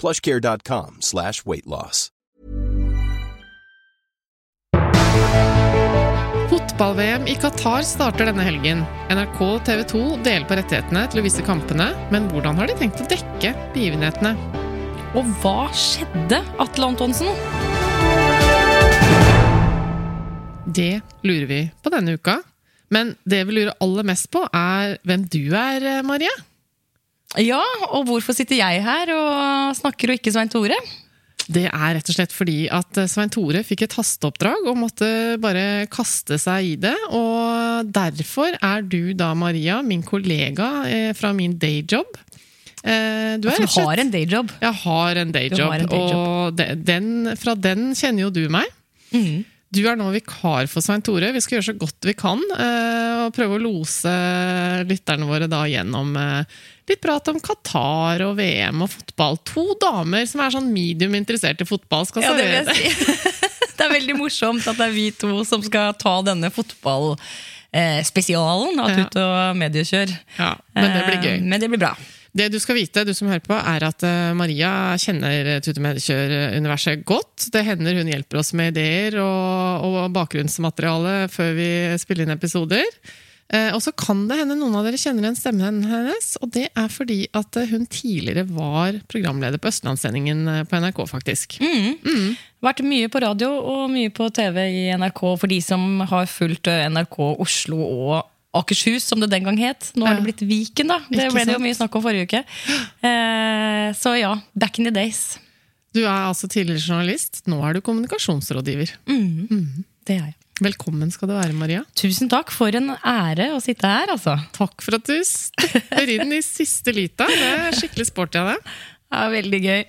plushcare.com slash weight loss. Fotball-VM i Qatar starter denne helgen. NRK og TV 2 deler på rettighetene til å vise kampene, men hvordan har de tenkt å dekke begivenhetene? Og hva skjedde, Atle Antonsen? Det lurer vi på denne uka. Men det vi lurer aller mest på, er hvem du er, Marie. Ja, og hvorfor sitter jeg her og snakker og ikke Svein Tore? Det er rett og slett fordi at Svein Tore fikk et hasteoppdrag og måtte bare kaste seg i det. Og derfor er du da, Maria, min kollega eh, fra min dayjob. Eh, Du, er slett- har en dayjob. Jeg har en dayjob, dayjob. og den, fra den kjenner jo du meg. Mhm. Du er nå vikar for Svein Tore. Vi skal gjøre så godt vi kan eh, og prøve å lose lytterne våre da gjennom eh, litt prat om Qatar og VM og fotball. To damer som er sånn medium interessert i fotball, skal Ja, det vil jeg si. Det er veldig morsomt at det er vi to som skal ta denne fotballspesialen av Ja. Tut og Mediekjør. Ja, men det blir gøy. Eh, Men det blir bra. Det du skal vite, du som hører på, er at eh, Maria kjenner Tute Medikjør-universet godt. Det hender hun hjelper oss med ideer og, og bakgrunnsmateriale før vi spiller inn episoder. Eh, og så kan det hende noen av dere kjenner igjen stemmen hennes, og det er fordi at eh, hun tidligere var programleder på Østlandssendingen eh, på NRK, faktisk. Vært mye på radio og mye på TV i NRK for de som har fulgt eh, NRK Oslo og Akershus, som det den gang het. Nå har det blitt Viken, da. Det ble det jo mye snakk om forrige uke. Eh, så ja, back in the days. Du er altså tidligere journalist, nå er du kommunikasjonsrådgiver. Det er jeg. Velkommen skal du være, Maria. Tusen takk for en ære å sitte her, altså. Takk for at du stepper inn i siste lita. Det er skikkelig sporty av deg. Er veldig gøy.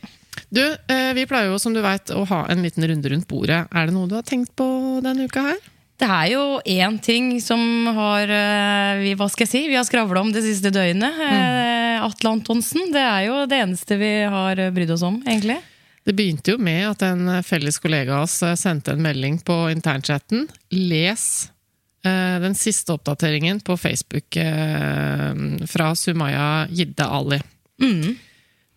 Du, eh, Vi pleier jo som du vet, å ha en liten runde rundt bordet. Er det noe du har tenkt på denne uka? her? Det er jo én ting som har eh, vi, Hva skal jeg si? Vi har skravla om det siste døgnet. Mm. Atle Antonsen. Det er jo det eneste vi har eh, brydd oss om, egentlig. Det begynte jo med at en felles kollega av oss eh, sendte en melding på internchatten. Les eh, den siste oppdateringen på Facebook eh, fra Sumaya Jidde Ali. Mm.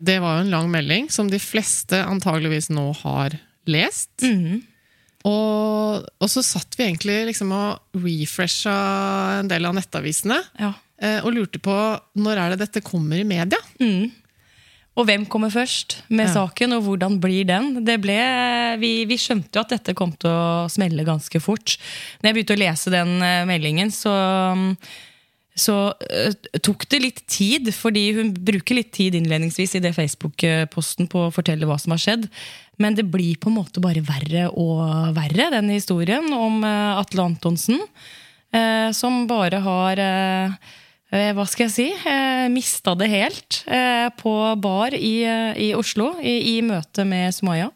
Det var jo en lang melding som de fleste antageligvis nå har lest. Mm. Og, og så satt vi egentlig liksom og refresha en del av nettavisene. Ja. eh, Og lurte på når er det dette kommer i media? Mm. Og hvem kommer først med Ja. saken, og hvordan blir den? Det ble, vi, vi skjønte jo at dette kom til å smelle ganske fort. Når jeg begynte å lese den eh, meldingen, så, så uh, tok det litt tid. Fordi hun bruker litt tid innledningsvis i det Facebook-posten på å fortelle hva som har skjedd. Men det blir på en måte bare verre og verre, den historien om uh, Atle Antonsen. Uh, som bare har hva skal jeg si, eh, mista det helt på bar i, i Oslo i, i møte med Sumaya.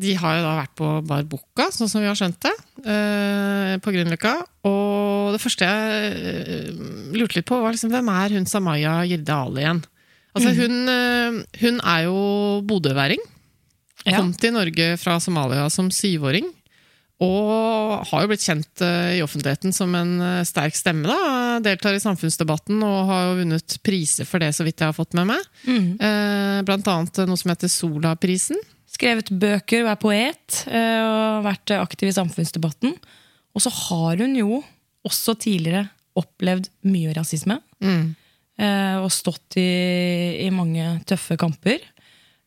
De har jo da vært på Bar Bucca, sånn som vi har skjønt det, eh, på Grünerløkka. Og det første jeg eh, lurte litt på, var liksom, hvem er hun Samaya Jirde Ali igjen? Altså, hun, eh, hun er jo bodøværing. Kom til Norge fra Somalia som syvåring. Og har jo blitt kjent i offentligheten som en sterk stemme. da, Deltar i samfunnsdebatten og har jo vunnet priser for det, så vidt jeg har fått med meg. Mm. Blant annet noe som heter Sola-prisen. Skrevet bøker, er poet eh, og vært aktiv i samfunnsdebatten. Og så har hun jo også tidligere opplevd mye rasisme. Mm. eh, Og stått i, i mange tøffe kamper.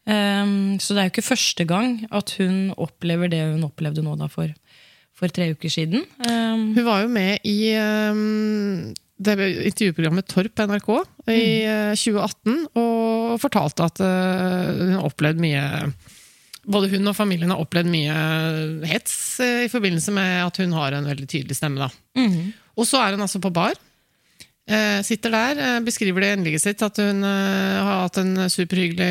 Um, så det er jo ikke første gang at hun opplever det hun opplevde nå da for, for tre uker siden. Hun var jo med i det intervjuprogrammet Torp NRK i uh, 2018 og fortalte at hun har opplevd mye Både hun og familien har opplevd mye hets uh, i forbindelse med at hun har en veldig tydelig stemme. Da. mhm. Og så er hun altså på bar. Eh, sitter der, eh, beskriver det i innlegget sitt at hun eh, har hatt en superhyggelig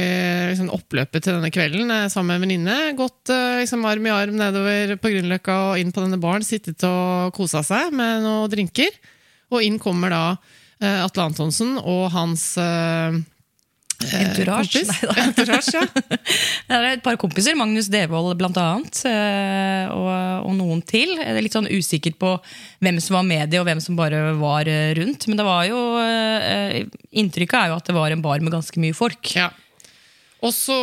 liksom, oppløpet til denne kvelden eh, sammen med en venninne. Gått eh, liksom, arm i arm nedover på Grünerløkka og inn på denne baren. Sittet og kosa seg med noen drinker. Og inn kommer da eh, Atle Antonsen og hans eh, eh, Entourage? kompis. Neida. Entourage, ja. Det er et par kompiser, Magnus Devold annet, eh, og, og noen til. Jeg er litt sånn usikker på hvem som var med de, og hvem som bare var eh, rundt. Men det var jo, eh, inntrykket er jo at det var en bar med ganske mye folk. Ja. Og så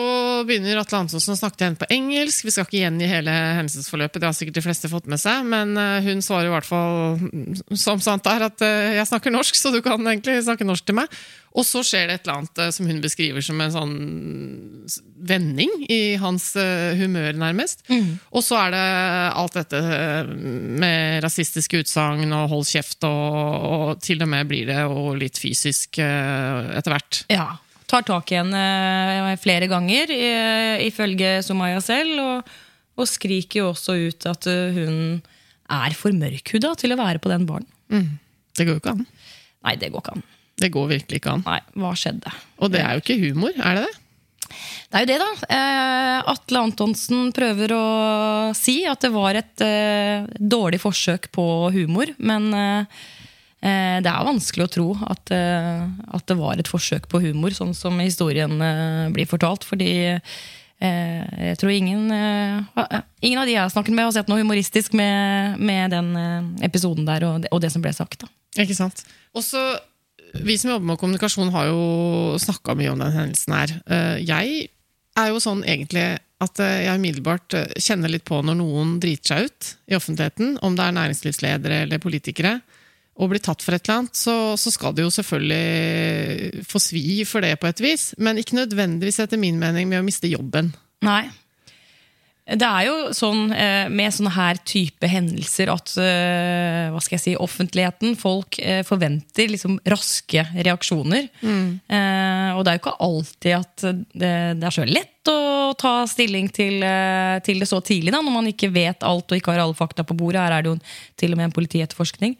begynner Atle Antonsen å snakke til henne på engelsk. Vi skal ikke gjengi hele hendelsesforløpet, det har sikkert de fleste fått med seg. Men eh, hun svarer i hvert fall mm, som sant er, at eh, jeg snakker norsk, så du kan egentlig snakke norsk til meg. Og så skjer det et eller annet eh, som hun beskriver som en sånn vending i hans eh, humør, nærmest. Og så er det alt dette eh, med rasistiske utsagn og hold kjeft, og, og til og med blir det og litt fysisk etter hvert. Ja, Tar tak i henne flere ganger, ifølge Sumaya selv. Og, og skriker jo også ut at hun er for mørkhuda til å være på den baren. Det går jo ikke an. Nei, det går ikke an. Det går virkelig ikke an. Nei, hva skjedde? Og det er jo ikke humor, er det det? Det er jo det, da. Eh, Atle Antonsen prøver å si at det var et eh, dårlig forsøk på humor. Men eh, eh, det er vanskelig å tro at, eh, at det var et forsøk på humor, sånn som historien eh, blir fortalt. Fordi eh, jeg tror ingen, eh, ingen av de jeg har snakket med, har sett noe humoristisk med, med den episoden der og det, og det som ble sagt. da. Ikke sant? Også, vi som jobber med kommunikasjon, har jo snakka mye om den hendelsen her. Eh, Jeg er jo sånn egentlig at eh, jeg umiddelbart eh, kjenner litt på når noen driter seg ut i offentligheten, om det er næringslivsledere eller politikere, og blir tatt for et eller annet, så, så skal de jo selvfølgelig få svi for det på et vis, men ikke nødvendigvis etter min mening med å miste jobben. Nei. Det er jo sånn eh, med sånne her type hendelser at eh, hva skal jeg si, offentligheten, folk eh, forventer liksom raske reaksjoner. Mm. og det er jo ikke alltid at det, er så lett å ta stilling til, til det så tidlig, da, når man ikke vet alt og ikke har alle fakta på bordet. Her er det jo til og med en politietterforskning.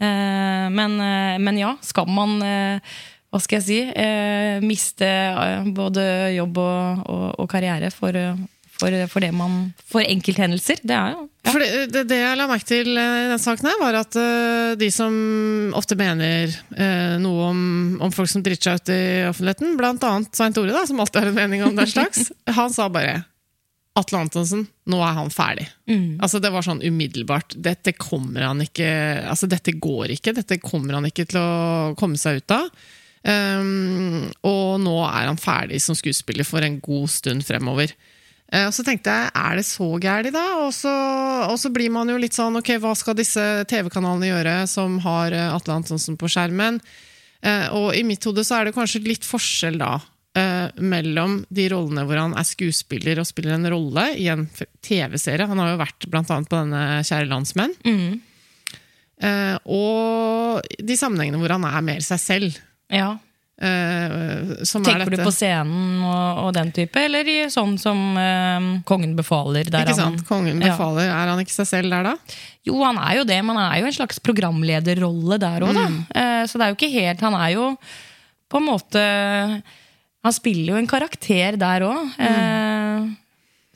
Men, men ja, skal man hva skal jeg si, miste både jobb og, og, og karriere for, for, for det man For enkelthendelser. Det er jo ja. Det, det, det jeg la merke til eh, i denne saken, her var at uh, de som ofte mener uh, noe om, om folk som driter seg ut i offentligheten, annet Svein Tore, da, som alltid har en mening om den slags, han sa bare Atle Antonsen, nå er han ferdig. Altså Det var sånn umiddelbart. Dette kommer han ikke Altså dette går ikke. Dette kommer han ikke til å komme seg ut av. Um, og nå er han ferdig som skuespiller for en god stund fremover. Eh, Og så tenkte jeg, er det så gærent da? Og så, og så blir man jo litt sånn, ok, hva skal disse TV-kanalene gjøre som har eh, Atle Antonsen på skjermen? Eh, Og i mitt hode så er det kanskje litt forskjell da, mellom de rollene hvor han er skuespiller og spiller en rolle i en TV-serie. Han har jo vært blant annet på denne Kjære landsmenn. Mm. Og de sammenhengene hvor han er mer seg selv. ja. Eh, Som er Tenker du på scenen og, og den type, eller i sånn som uh, Kongen befaler? Ikke han- sant? Kongen Ja. befaler. Er han ikke seg selv der, da? Jo, han er jo det, men han er jo en slags programlederrolle der òg, da. Uh, Så det er jo ikke helt Han er jo på en måte Han spiller jo en karakter der òg.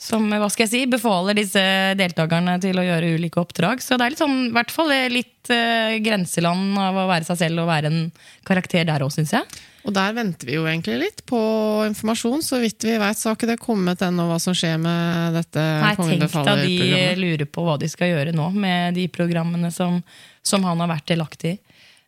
Som hva skal jeg si, befaler disse deltakerne til å gjøre ulike oppdrag. Så det er litt sånn, i hvert fall litt eh, grenseland av å være seg selv og være en karakter der òg, syns jeg. Og der venter vi jo egentlig litt på informasjon. Så vidt vi vet, så har ikke det kommet ennå hva som skjer med dette Nei, Kongen tenk da de lurer på hva de skal gjøre nå med de programmene som, som han har vært delaktig i.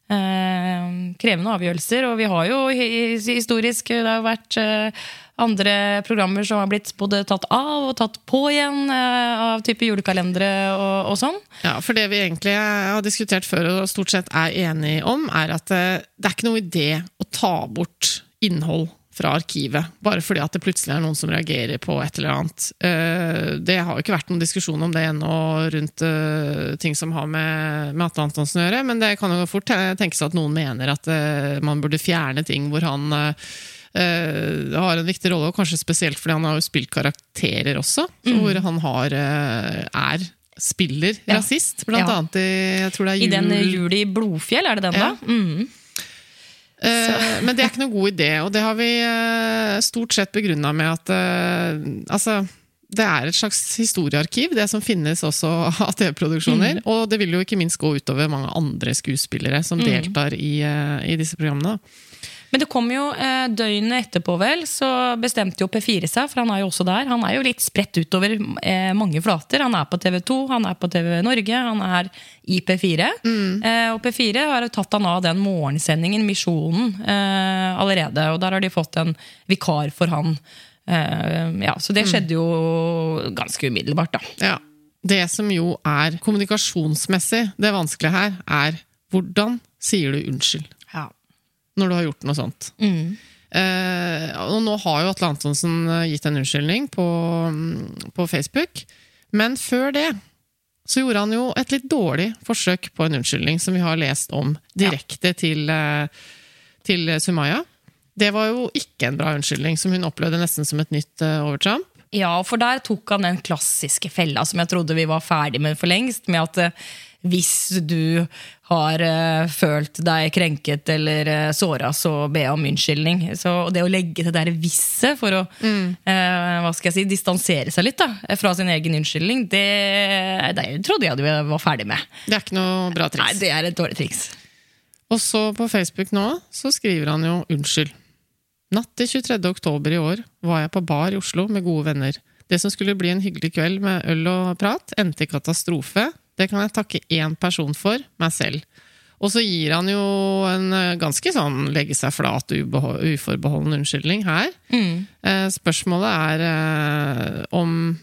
Eh, krevende avgjørelser, og vi har jo historisk Det har vært eh, andre programmer som har blitt både tatt av og tatt på igjen eh, av type julekalendere og, og sånn. Ja, for det vi egentlig har diskutert før og stort sett er enige om, er at eh, det er ikke noe idé å ta bort innhold fra arkivet. Bare fordi at det plutselig er noen som reagerer på et eller annet. Eh, det har jo ikke vært noen diskusjon om det ennå rundt ting som har med, med Atle Antonsen å gjøre, men det kan jo fort tenkes at noen mener at man burde fjerne ting hvor han har en viktig rolle, og kanskje spesielt fordi han har jo spilt karakterer også, mm. hvor han har, er spiller ja. rasist, blant ja. annet i jeg tror det er jul... I den Jul i Blodfjell, er det den, ja. da? Mm. Uh, men det er ikke noen god idé, og det har vi uh, stort sett begrunna med at uh, altså, det er et slags historiearkiv, det som finnes også av TV-produksjoner. Mm. Og det vil jo ikke minst gå utover mange andre skuespillere som mm. deltar i, i disse programmene. Men det kom jo eh, døgnet etterpå, vel, så bestemte jo P4 seg, for han er jo også der. Han er jo litt spredt utover eh, mange flater. Han er på TV 2, han er på TV Norge, han er i P4. Mm. Eh, og P4 har jo tatt han av den morgensendingen, Misjonen, eh, allerede. Og der har de fått en vikar for han. Eh, ja, så det mm. skjedde jo ganske umiddelbart, da. Ja. Det som jo er kommunikasjonsmessig det vanskelige her, er hvordan sier du unnskyld? Når du har gjort noe sånt. Mm. Eh, og nå har jo Atle Antonsen eh, gitt en unnskyldning på, mm, på, Facebook, men før det så gjorde han jo et litt dårlig forsøk på en unnskyldning, som vi har lest om direkte ja. til, eh, til Sumaya. Det var jo ikke en bra unnskyldning, som hun opplevde nesten som et nytt uh, overtramp. Ja, for der tok han den klassiske fella som jeg trodde vi var ferdig med for lengst. Med at hvis du har uh, følt deg krenket eller uh, såra, så be om unnskyldning. Så det å legge det der visset for å mm. uh, hva skal jeg si, distansere seg litt da, fra sin egen unnskyldning, det, det trodde jeg du var ferdig med. Det er ikke noe bra triks. Nei, det er et dårlig triks. Og så på Facebook nå så skriver han jo unnskyld. Natt til 23. oktober i år var jeg på bar i Oslo med gode venner. Det som skulle bli en hyggelig kveld med øl og prat, endte i katastrofe det kan jeg takke én person for, meg selv. Og så gir han jo en eh, ganske sånn legge seg flat, uforbeholden unnskyldning her. Mm. Eh, spørsmålet er eh, om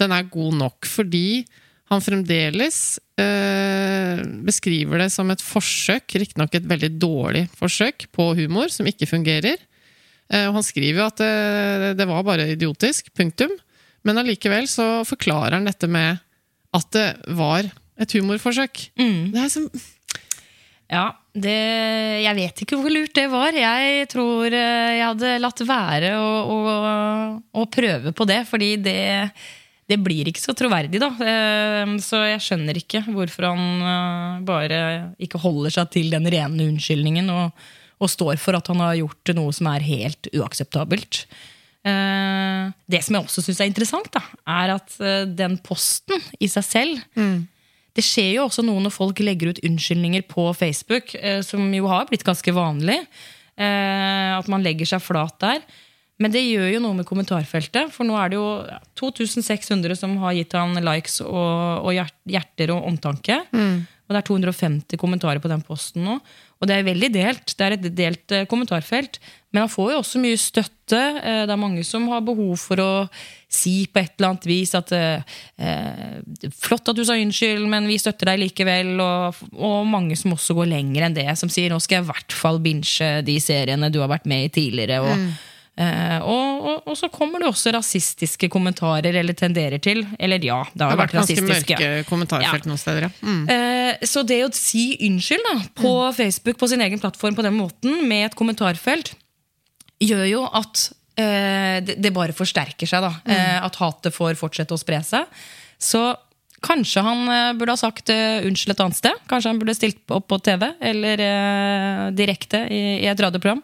den er god nok, fordi han fremdeles beskriver det som et forsøk, riktignok et veldig dårlig forsøk, på humor som ikke fungerer. Og han skriver jo at det, det var bare idiotisk. Punktum. Men allikevel så forklarer han dette med at det var et humorforsøk. Mm. Det er som ja, det, jeg vet ikke hvor lurt det var. Jeg tror eh, jeg hadde latt være å, å, å prøve på det, fordi det, det, blir ikke så troverdig, da. Eh, så jeg skjønner ikke hvorfor han eh, bare ikke holder seg til den rene unnskyldningen og, og står for at han har gjort noe som er helt uakseptabelt. Eh, det som jeg også syns er interessant, da, er at eh, den posten i seg selv mm. Det skjer jo også noe når folk legger ut unnskyldninger på Facebook, eh, som jo har blitt ganske vanlig. At man legger seg flat der. Men det gjør jo noe med kommentarfeltet. For nå er det jo 2600 som har gitt han likes og, og hjerter og omtanke. Mm. Og det er 250 kommentarer på den posten nå. Og det er veldig delt. Det er et delt eh, kommentarfelt. Men han får jo også mye støtte. Eh, det er mange som har behov for å si på et eller annet vis at eh, eh Flott at du sa unnskyld, men vi støtter deg likevel. Og, og, mange som også går lenger enn det. Som sier nå skal jeg i hvert fall binche de seriene du har vært med i tidligere. og mm og, og, og, så kommer det også rasistiske kommentarer, eller tenderer til. Eller ja, det har, det har vært, vært ganske mørke kommentarfelt ja. noen steder, ja. Mm. Uh, så det å si unnskyld da, på mm. Facebook, på sin egen plattform på den måten, med et kommentarfelt, gjør jo at eh, det, bare forsterker seg. da. Mm. at hatet får fortsette å spre seg. Så kanskje han burde ha sagt unnskyld et annet sted. Kanskje han burde stilt opp på TV eller direkte i, i et radioprogram.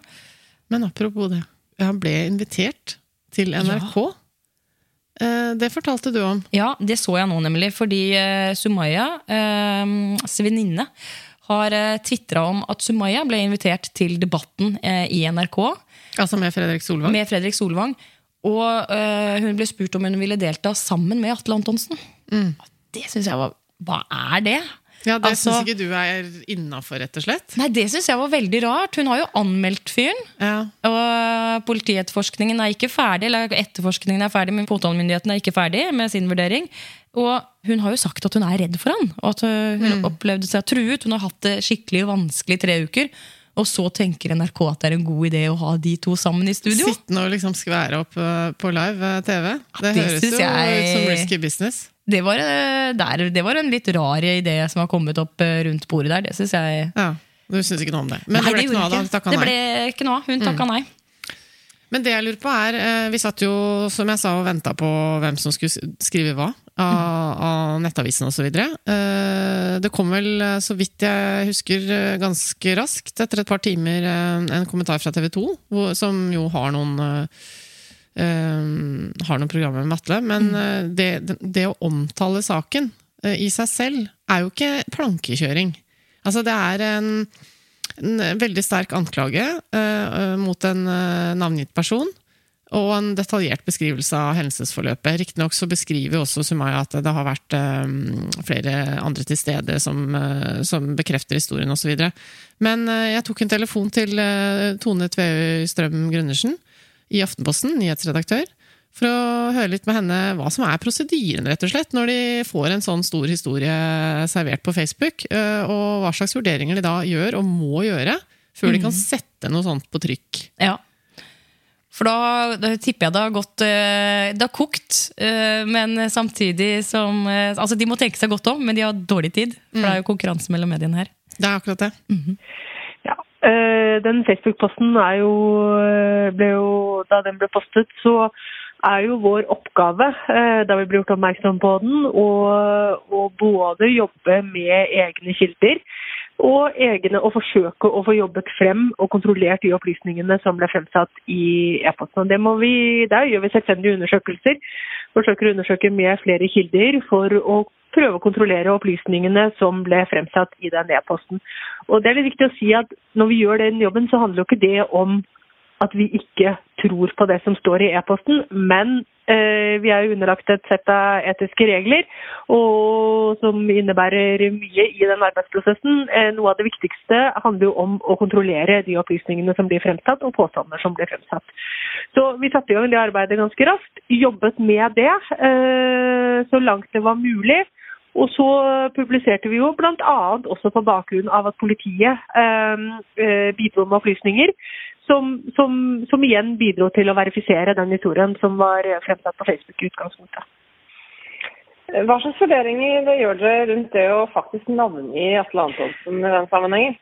Men apropos det han ble invitert til NRK. Ja. Eh, det fortalte du om. Ja, det så jeg nå, nemlig. Fordi uh, Sumaya, uh, venninne, har uh, tvitra om at Sumaya ble invitert til Debatten i NRK. Altså med Fredrik Solvang? Med Fredrik Solvang. Og hun ble spurt om hun ville delta sammen med Atle Antonsen. Mm. Det syns jeg var Hva er det? Ja, Det altså, syns ikke du er innafor, rett og slett? Nei, det syns jeg var veldig rart. Hun har jo anmeldt fyren. Ja. Og politietterforskningen er ikke ferdig, eller etterforskningen er ferdig, men påtalemyndigheten er ikke ferdig med sin vurdering. Og hun har jo sagt at hun er redd for han, og at hun mm. opplevde seg truet. Hun har hatt det skikkelig vanskelig i tre uker. og så tenker NRK at det er en god idé å ha de to sammen i studio. Sittende og liksom skvære opp eh, på live eh, TV. Det, Det høres jo jeg- ut som risky business. Det var, eh, der, det var en litt rar idé som har kommet opp eh, rundt bordet der. Det synes jeg Ja, Du syns ikke noe om det. Men Nei, det ble ikke noe av det. takka nei. Det ble ikke noe av. Hun takka nei. Men det jeg lurer på er, eh, vi satt jo, som jeg sa, og venta på hvem som skulle skrive hva av, av Nettavisen osv. Det kom vel, så vidt jeg husker, ganske raskt, etter et par timer, en kommentar fra TV 2, som jo har noen har noen programmer med Atle. Men eh, det, det, å omtale saken eh, i seg selv er jo ikke plankekjøring. Altså, det er en en veldig sterk anklage uh, mot en uh, navngitt person. Og en detaljert beskrivelse av hendelsesforløpet. Riktignok så beskriver også Sumaya at det har vært eh, flere andre til stede som, uh, som bekrefter historien osv. Men jeg tok en telefon til Tone Tveøy Strøm Gundersen i Aftenposten, nyhetsredaktør, for å høre litt med henne hva som er prosedyren, rett og slett, når de får en sånn stor historie servert på Facebook, eh, og hva slags vurderinger de da gjør, og må gjøre, før de kan sette noe sånt på trykk. Ja. For da, da tipper jeg det har gått eh, Det har kokt, eh, men samtidig som Altså, de må tenke seg godt om, men de har dårlig tid. For det er jo konkurranse mellom mediene her. Det er akkurat det. Mm øh, den Facebook-posten øh, ble jo Da den ble postet, så er jo vår oppgave, øh, da vi ble gjort oppmerksom på den, å, å både jobbe med egne kilder og egne å forsøke å få jobbet frem og kontrollert de opplysningene som ble fremsatt i e-posten. Det må vi, Der gjør vi selvstendige undersøkelser. Forsøker å undersøke med flere kilder for å prøve å kontrollere opplysningene som ble fremsatt i den e-posten. Og det er litt viktig å si at Når vi gjør den jobben, så handler jo ikke det om at vi ikke tror på det som står i e-posten, men eh, vi er jo underlagt et sett av etiske regler og som innebærer mye i den arbeidsprosessen. Eh, noe av det viktigste handler jo om å kontrollere de opplysningene som blir fremsatt, og påstander som blir fremsatt. Så vi satte i gang det arbeidet ganske raskt, jobbet med det eh, så langt det var mulig. Og så publiserte vi jo bl.a. også på bakgrunn av at politiet eh, eh, bidro med opplysninger som, som, som igjen bidro til å verifisere den historien som var fremsatt på Facebook i utgangspunktet. Hva slags vurderinger gjør dere rundt det å faktisk navngi Atle Antonsen i den sammenhengen?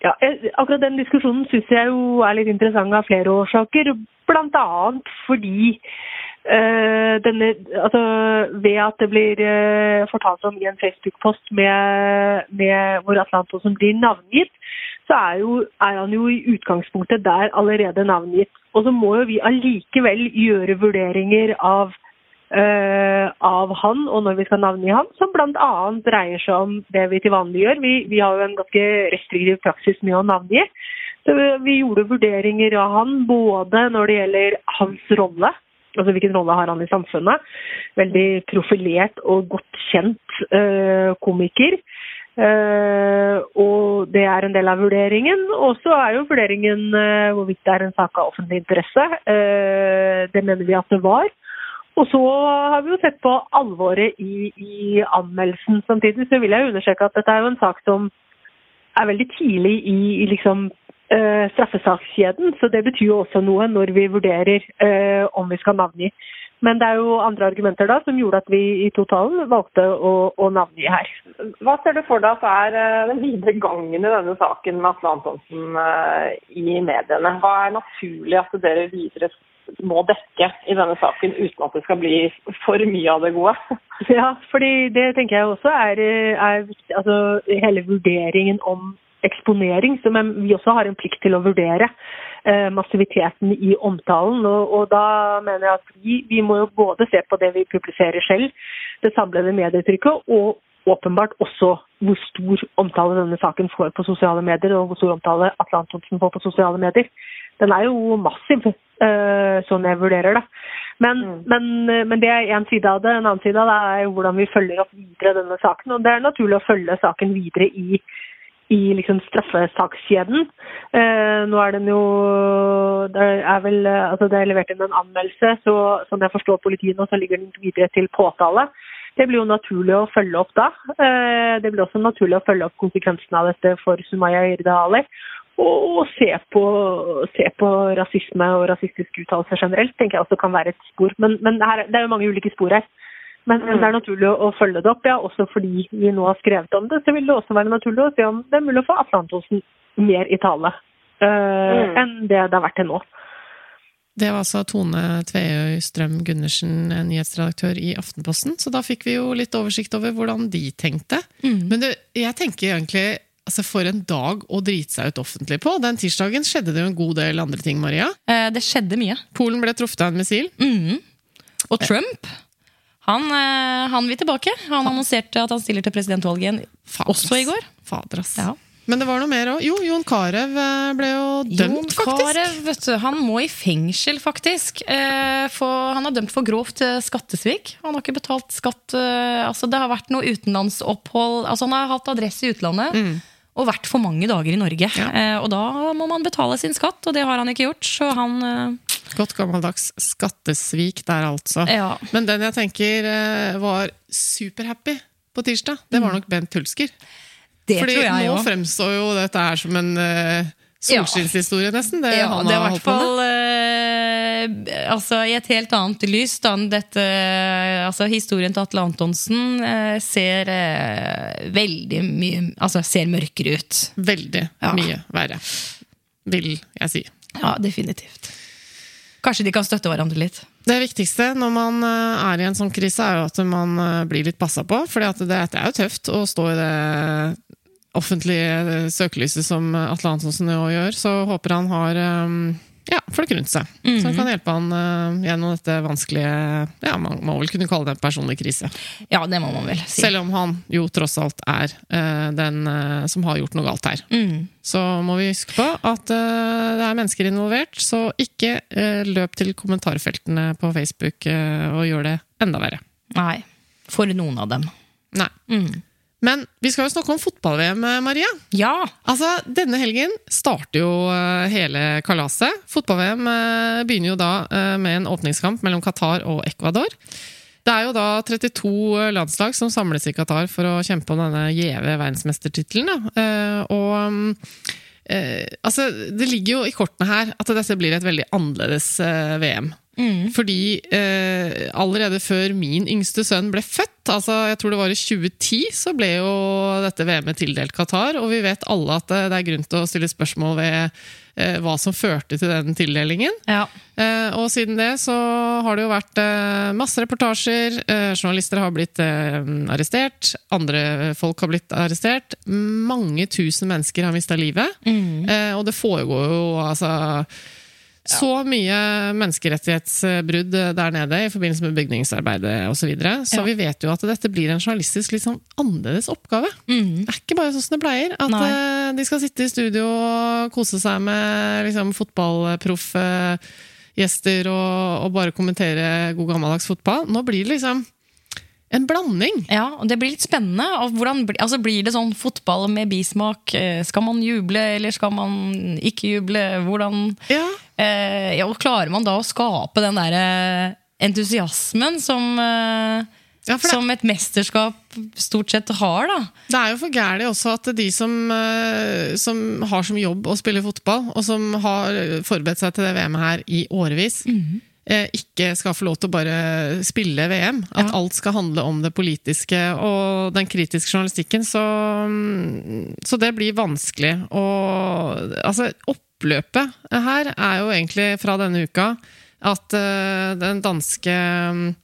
Ja, eh, akkurat den diskusjonen syns jeg jo er litt interessant av flere årsaker. Annet fordi denne, altså, ved at det blir eh, fortalt om i en Facebook-post hvor Atle Antonsen blir navngitt, så er, jo, er han jo i utgangspunktet der allerede navngitt. Og så må jo vi allikevel gjøre vurderinger av uh, av han og når vi skal navngi han, som bl.a. dreier seg om det vi til vanlig gjør. Vi, vi har jo en ganske restriktiv praksis med å navngi. Så vi, vi gjorde vurderinger av han både når det gjelder hans rolle, altså hvilken rolle har han i samfunnet. Veldig profilert og godt kjent uh, komiker. Uh, og det er en del av vurderingen. Og så er jo vurderingen uh, hvorvidt det er en sak av offentlig interesse. Det mener vi at det var. Og så har vi jo sett på alvoret i, i anmeldelsen. Samtidig så vil jeg understreke at dette er jo en sak som er veldig tidlig i, i liksom straffesakskjeden. Så det betyr jo også noe når vi vurderer eh, om vi skal navngi. Men det er jo andre argumenter da som gjorde at vi i totalen valgte å, å navngi her. Hva ser du for deg at er eh, den videre gangen i denne saken med Atle Antonsen eh, i mediene? Hva er naturlig at dere videre må dekke i denne saken uten at det skal bli for mye av det gode? Ja, fordi det tenker jeg også er, er. Altså hele vurderingen om eksponering, som vi også har en plikt til å vurdere. Eh, massiviteten i omtalen. Og, og da mener jeg at vi, vi må jo både se på det vi publiserer selv, det samlede medietrykket, og åpenbart også hvor stor omtale denne saken får på sosiale medier, og hvor stor omtale Atle Antonsen får på sosiale medier. Den er jo massiv, eh, sånn jeg vurderer det. Men, men, men det er én side av det. En annen side av det er hvordan vi følger opp videre denne saken. Og det er naturlig å følge saken videre i, i liksom straffesakskjeden. Eh, nå er den jo Det er vel altså det er levert inn en anmeldelse, så som jeg forstår politiet nå, så ligger den videre til påtale. Det blir jo naturlig å følge opp da. Eh, det blir også naturlig å følge opp konsekvensene av dette for Sumaya Irde Ali. Og se på, se på rasisme og rasistiske uttalelser generelt tenker jeg også kan være et spor. Men, men her, det er jo mange ulike spor her. Men, mm. det er naturlig å, følge det opp, ja. Også fordi vi nå har skrevet om det, så vil det også være naturlig å se om det er mulig å få Atle Antonsen mer i tale uh, enn det det har vært til nå. Det var altså Tone Tveøy Strøm Gundersen, nyhetsredaktør i Aftenposten. Så da fikk vi jo litt oversikt over hvordan de tenkte. Mm. Men det, jeg tenker egentlig altså For en dag å drite seg ut offentlig på. Den tirsdagen skjedde det jo en god del andre ting, Maria. Eh, det skjedde mye. Polen ble truffet av en missil. Mm. Og Trump, eh, han vil tilbake. Han annonserte at han stiller til presidentvalget igjen også i går. Fader, ass. Ja. Men det var noe mer òg. Jo, Jon Carew eh, ble jo dømt, Jon faktisk. Karev, vet du, han må i fengsel, faktisk. Eh, for, han er dømt for grovt eh, skattesvik. Han har ikke betalt skatt. Eh, altså, det har vært noe utenlandsopphold. Altså, han har hatt adresse i utlandet. Og vært for mange dager i Norge. Mm. Ja. Eh, og da må man betale sin skatt, og det har han ikke gjort. Så han eh, Godt gammeldags skattesvik der, altså. Ja. Men den jeg tenker eh, var superhappy på tirsdag, det var nok Bent Hulsker. Mm. Det Fordi tror jeg nå også. fremstår jo dette her som en uh, solskinnshistorie, nesten. Det Ja, han det er i har hvert holdt på med. fall eh, altså, i et helt annet lys da dette altså, Historien til Atle Antonsen uh, ser uh, veldig mye Altså ser mørkere ut. Veldig Ja. mye verre, vil jeg si. Ja, definitivt. Kanskje de kan støtte hverandre litt. Det viktigste når man eh, er i en sånn krise, er jo at man eh, blir litt passa på. For det, er jo tøft å stå i det offentlige eh, søkelyset som Atle Antonsen nå gjør. Så håper han har eh, ja, folk rundt seg som kan hjelpe han uh, gjennom dette vanskelige Ja, man må vel kunne kalle det en personlig krise. Ja, det må man vel si. Selv om han jo tross alt er uh, den uh, som har gjort noe galt her. Mm. Så må vi huske på at det er mennesker involvert, så ikke løp til kommentarfeltene på Facebook og gjør det enda verre. Nei. For noen av dem. Nei. Mm. Men vi skal jo snakke om fotball-VM, eh, Maria. Ja. Altså, Denne helgen starter jo eh, hele kalaset. Fotball-VM eh, begynner jo da med en åpningskamp mellom Qatar og Ecuador. Det er jo da 32 landslag som samles i Qatar for å kjempe om denne gjeve verdensmestertittelen. Og altså, det ligger jo i kortene her at dette blir et veldig annerledes eh, VM. Fordi eh, allerede før min yngste sønn ble født, altså jeg tror det var i 2010, så ble jo dette VM-et tildelt Qatar. Og vi vet alle at det, det er grunn til å stille spørsmål ved eh, hva som førte til den tildelingen. ja. Eh, og siden det så har det jo vært eh, masse reportasjer. Eh, journalister har blitt eh, arrestert. Andre folk har blitt arrestert. Mange tusen mennesker har mista livet. Eh, og det foregår jo altså så mye menneskerettighetsbrudd der nede i forbindelse med bygningsarbeidet osv. Så, videre. så Ja. vi vet jo at dette blir en journalistisk litt sånn annerledes oppgave. Mm. Det er ikke bare sånn som det pleier. At Nei. eh, de skal sitte i studio og kose seg med liksom, fotballproffe gjester og, og bare kommentere god gammeldags fotball. Nå blir det liksom en blanding. Ja, og Det blir litt spennende. Og hvordan, altså Blir det sånn fotball med bismak? Eh, Skal man juble, eller skal man ikke juble? Hvordan Ja, eh, ja, og Klarer man da å skape den der eh, entusiasmen som, eh, Ja, som et mesterskap stort sett har? da? Det er jo for gærent også at de som, eh, som har som jobb å spille fotball, og som har forberedt seg til det VM-et her i årevis, eh, ikke skal få lov til å bare spille VM. At Ja. alt skal handle om det politiske og den kritiske journalistikken. Så, mm, så det blir vanskelig. Og altså, oppløpet her er jo egentlig fra denne uka at uh, den danske mm,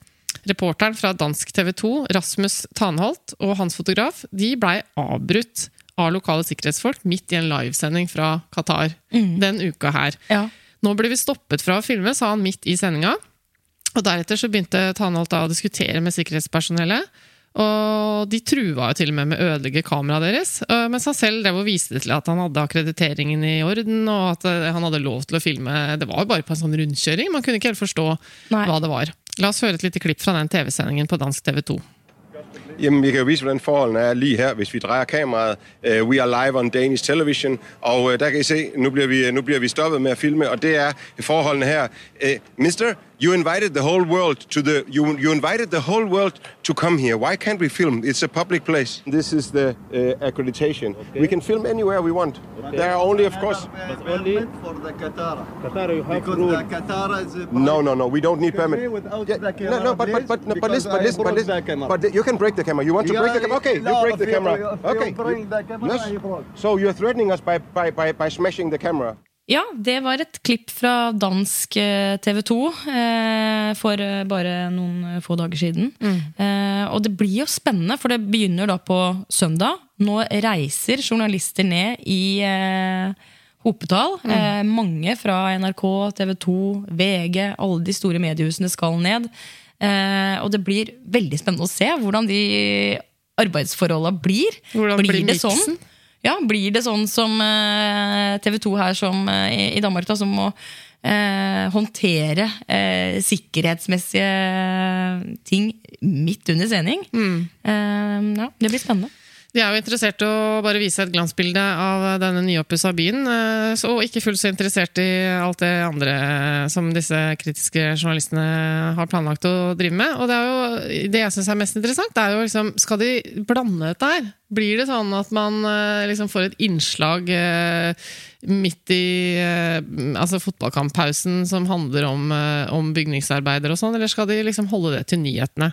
Reporteren fra dansk TV 2, Rasmus Tanholt, og hans fotograf de blei avbrutt av lokale sikkerhetsfolk midt i en livesending fra Qatar den uka her. Ja. Nå blir vi stoppet fra å filme, sa han midt i sendinga. Og Deretter så begynte Tanholt å diskutere med sikkerhetspersonellet. Og de trua jo til og med med å ødelegge kameraet deres. øh, Mens han selv drev og viste til at han hadde akkrediteringen i orden, og at øh, han hadde lov til å filme. Det var jo bare på en sånn rundkjøring. Man kunne ikke helt forstå Nei. hva det var. La oss høre et lite klipp fra den TV-sendingen på dansk TV 2. Jamen, vi kan jo vise, hvordan forholdene er lige her, hvis vi drejer kameraet. Uh, we are live on Danish television, og uh, der kan I se, nu bliver, vi, nu bliver vi stoppet med at filme, og det er forholdene her. Uh, mister, You invited the whole world to the you you invited the whole world to come here. Why can't we film? It's a public place. This is the uh, accreditation. We can film anywhere we want. There are only, of course. But only for the Qatar. Qatar, you have Because rule. the Qatar is No, no, no. We don't need permit. without Yeah, the no, no, but, but but but but but listen, but listen. the. But you can break the camera. You want to break the camera? Okay, you break the camera. Okay. Yes. So you're threatening us by by by by smashing the camera. Ja, det var et klipp fra dansk TV 2 eh, for eh, bare noen eh, få dager siden. Eh, og det blir jo spennende, for det begynner da på søndag. Nå reiser journalister ned i eh, hopetall. Eh, mange fra NRK, TV 2, VG, alle de store mediehusene skal ned. Eh, og det blir veldig spennende å se hvordan de arbeidsforholda blir. Hvordan blir det sånn? Ja, Blir det sånn som TV 2 her som eh, i- Danmark, da, som må eh, håndtere eh, sikkerhetsmessige ting midt under sending? Eh, ja, Det blir spennende. De er jo interessert i å bare vise et glansbilde av denne nyoppussa byen, eh, og ikke fullt så interessert i alt det andre som disse kritiske journalistene har planlagt å drive med. Og det, jo, det jeg syns er mest interessant, det er jo liksom Skal de blande dette her? Blir det sånn at man eh, liksom får et innslag eh, midt i eh, altså fotballkamppausen som handler om, eh, om bygningsarbeider og sånn, eller skal de liksom holde det til nyhetene?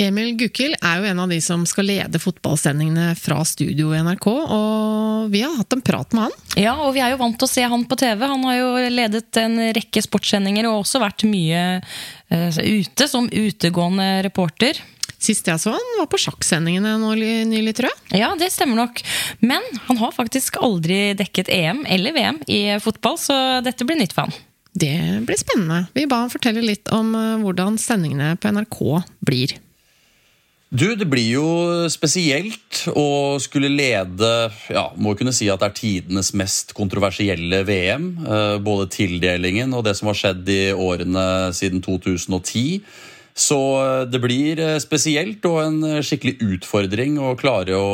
Emil Gukild er jo en av de som skal lede fotballsendingene fra studio i NRK, og vi har hatt en prat med han. Ja, og vi er jo vant til å se han på TV. Han har jo ledet en rekke sportssendinger og også vært mye eh, ute som utegående reporter. Sist jeg så han, var på sjakksendingene nå nylig, tror jeg. Ja, det stemmer nok. Men han har faktisk aldri dekket EM eller VM i fotball, så dette blir nytt for han. Det blir spennende. Vi ba han fortelle litt om eh, hvordan sendingene på NRK blir. Du, det blir jo spesielt å skulle lede ja, Må kunne si at det er tidenes mest kontroversielle VM. eh, Både tildelingen og det som har skjedd i årene siden 2010. Så eh, det blir eh, spesielt og en skikkelig utfordring å klare å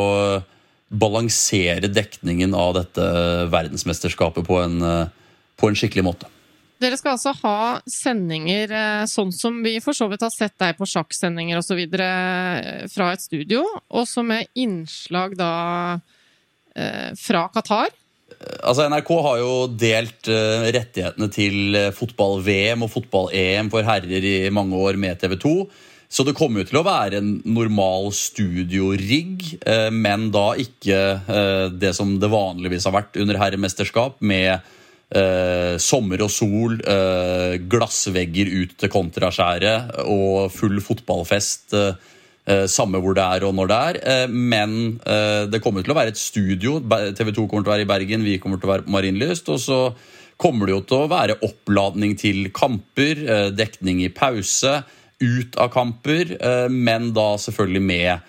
balansere dekningen av dette verdensmesterskapet på en, på en skikkelig måte. Dere skal altså ha sendinger eh, sånn som vi for så vidt har sett deg på sjakksendinger osv. fra et studio, også med innslag da eh, fra Qatar. Altså NRK har jo delt eh, rettighetene til eh, fotball-VM og fotball-EM for herrer i mange år med TV 2. Så det kommer jo til å være en normal studiorigg, eh, men da ikke eh, det som det vanligvis har vært under herremesterskap, med eh, sommer og sol, eh, glassvegger ut til kontraskjæret og full fotballfest. eh, Eh, samme hvor det er og når det er. Eh, men eh, det kommer til å være et studio. TV 2 kommer til å være i Bergen, vi kommer til å være på Marienlyst. Og så kommer det jo til å være oppladning til kamper, dekning i pause, ut av kamper, men da selvfølgelig med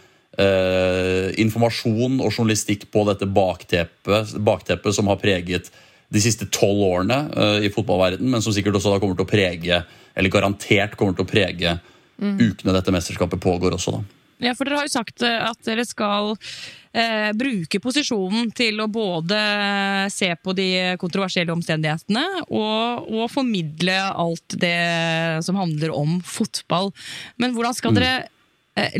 informasjon og journalistikk på dette bakteppet, bakteppet som har preget de siste tolv årene uh, i fotballverden, men som sikkert også da kommer til å prege, eller garantert kommer til å prege ukene dette mesterskapet pågår også, da. Ja, for dere har jo sagt eh, at dere skal eh, bruke posisjonen til å både se på de kontroversielle omstendighetene og, og formidle alt det som handler om fotball. Men hvordan skal dere eh,